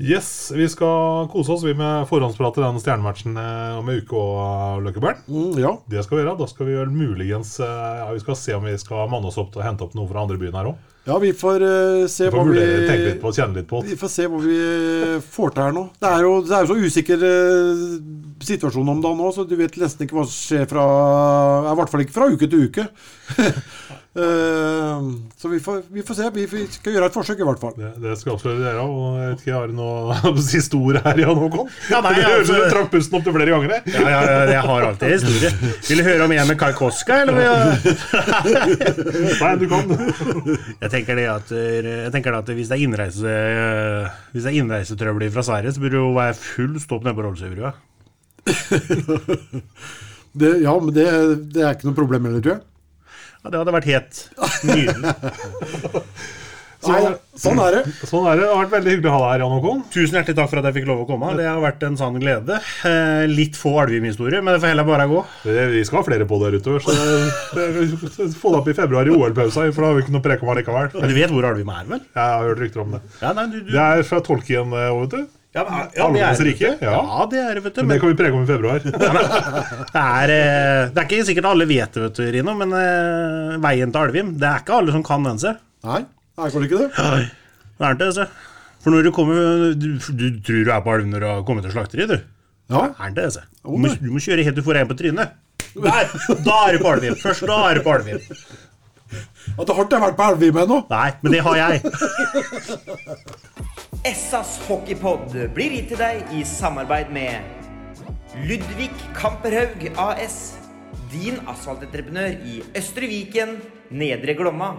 Yes, vi skal kose oss vi med forhåndsprat i den stjernematchen eh, om en uke og Løkkebern. Mm, ja. Det skal vi gjøre. Da skal vi vel muligens eh, ja, Vi skal se om vi skal manne oss opp til å hente opp noe fra andre byen her òg. ja, vi får uh, se Vi hva får vi tenke litt på, kjenne litt på Vi får se hva vi får til her nå. Det er jo, det er jo så usikker uh, situasjon om dagen nå, så du vet nesten ikke hva som skjer fra I hvert fall ikke fra uke til uke. *laughs* Eh, så vi får, vi får se. Vi, vi skal gjøre et forsøk, i hvert fall. det. Det skal absolutt gjøre. Og jeg vet ikke, har du noe *laughs* siste ord her, Jan Håkon? Ja, nei, det høres ut som altså- du trakk pusten opp til flere ganger. jeg. Ja, ja, ja, jeg har alltid historie. Vil du høre om jeg med Kai Koska, eller? Nei, du kan. *laughs* Jeg tenker det at, jeg tenker det at hvis det er innreise Hvis det er innreisetrøbbel fra Sverige, så burde det jo være full stopp nede på Rollsøybrua. *laughs* Ja, men det, det er ikke noe problem heller, tror jeg. Ja, det hadde vært helt nydelig. *laughs* Nei, sånn er det. Sånn er det. Det har vært veldig hyggelig å ha deg her, Jan Håkon. Tusen hjertelig takk for at jeg fikk lov å komme. Det har vært en sann glede. Eh, litt få Alvim-historier, men det får heller bare gå. Vi skal ha flere på der utover, så få det opp i februar i OL-pausa, for da har vi ikke noe prek om allikevel. Men du vet hvor Alvim er, vel? Jeg har hørt rykter om det. Ja, nei, du, du. Det er fra Tolkien, eh, vet du. Ja, men- Alvenes det er- rike, ja. Ja, det er det, vet du. Men Men det kan vi prege om i februar. *laughs* det er, eh, det er ikke sikkert alle vet det, vet du, Rino, men uh, veien til Alvim, det er ikke alle som kan den, se. Nei, det er det ikke det. Nei, det er det, se. For når du kommer Du, du tror du er på Alvim når du har kommet til slakteriet, du. Ja, Er det, se. Du Å, må, du må kjøre helt til du får en på trynet. *laughs* Der! Da er du på Alvim. Først da er du på Alvim. At det har ikke vært på Elvim ennå. Nei, men det har jeg. *laughs* Essas hockeypod blir gitt til deg i samarbeid med Ludvig Kamperhaug AS. Din asfaltentreprenør i Østre Viken, Nedre Glomma.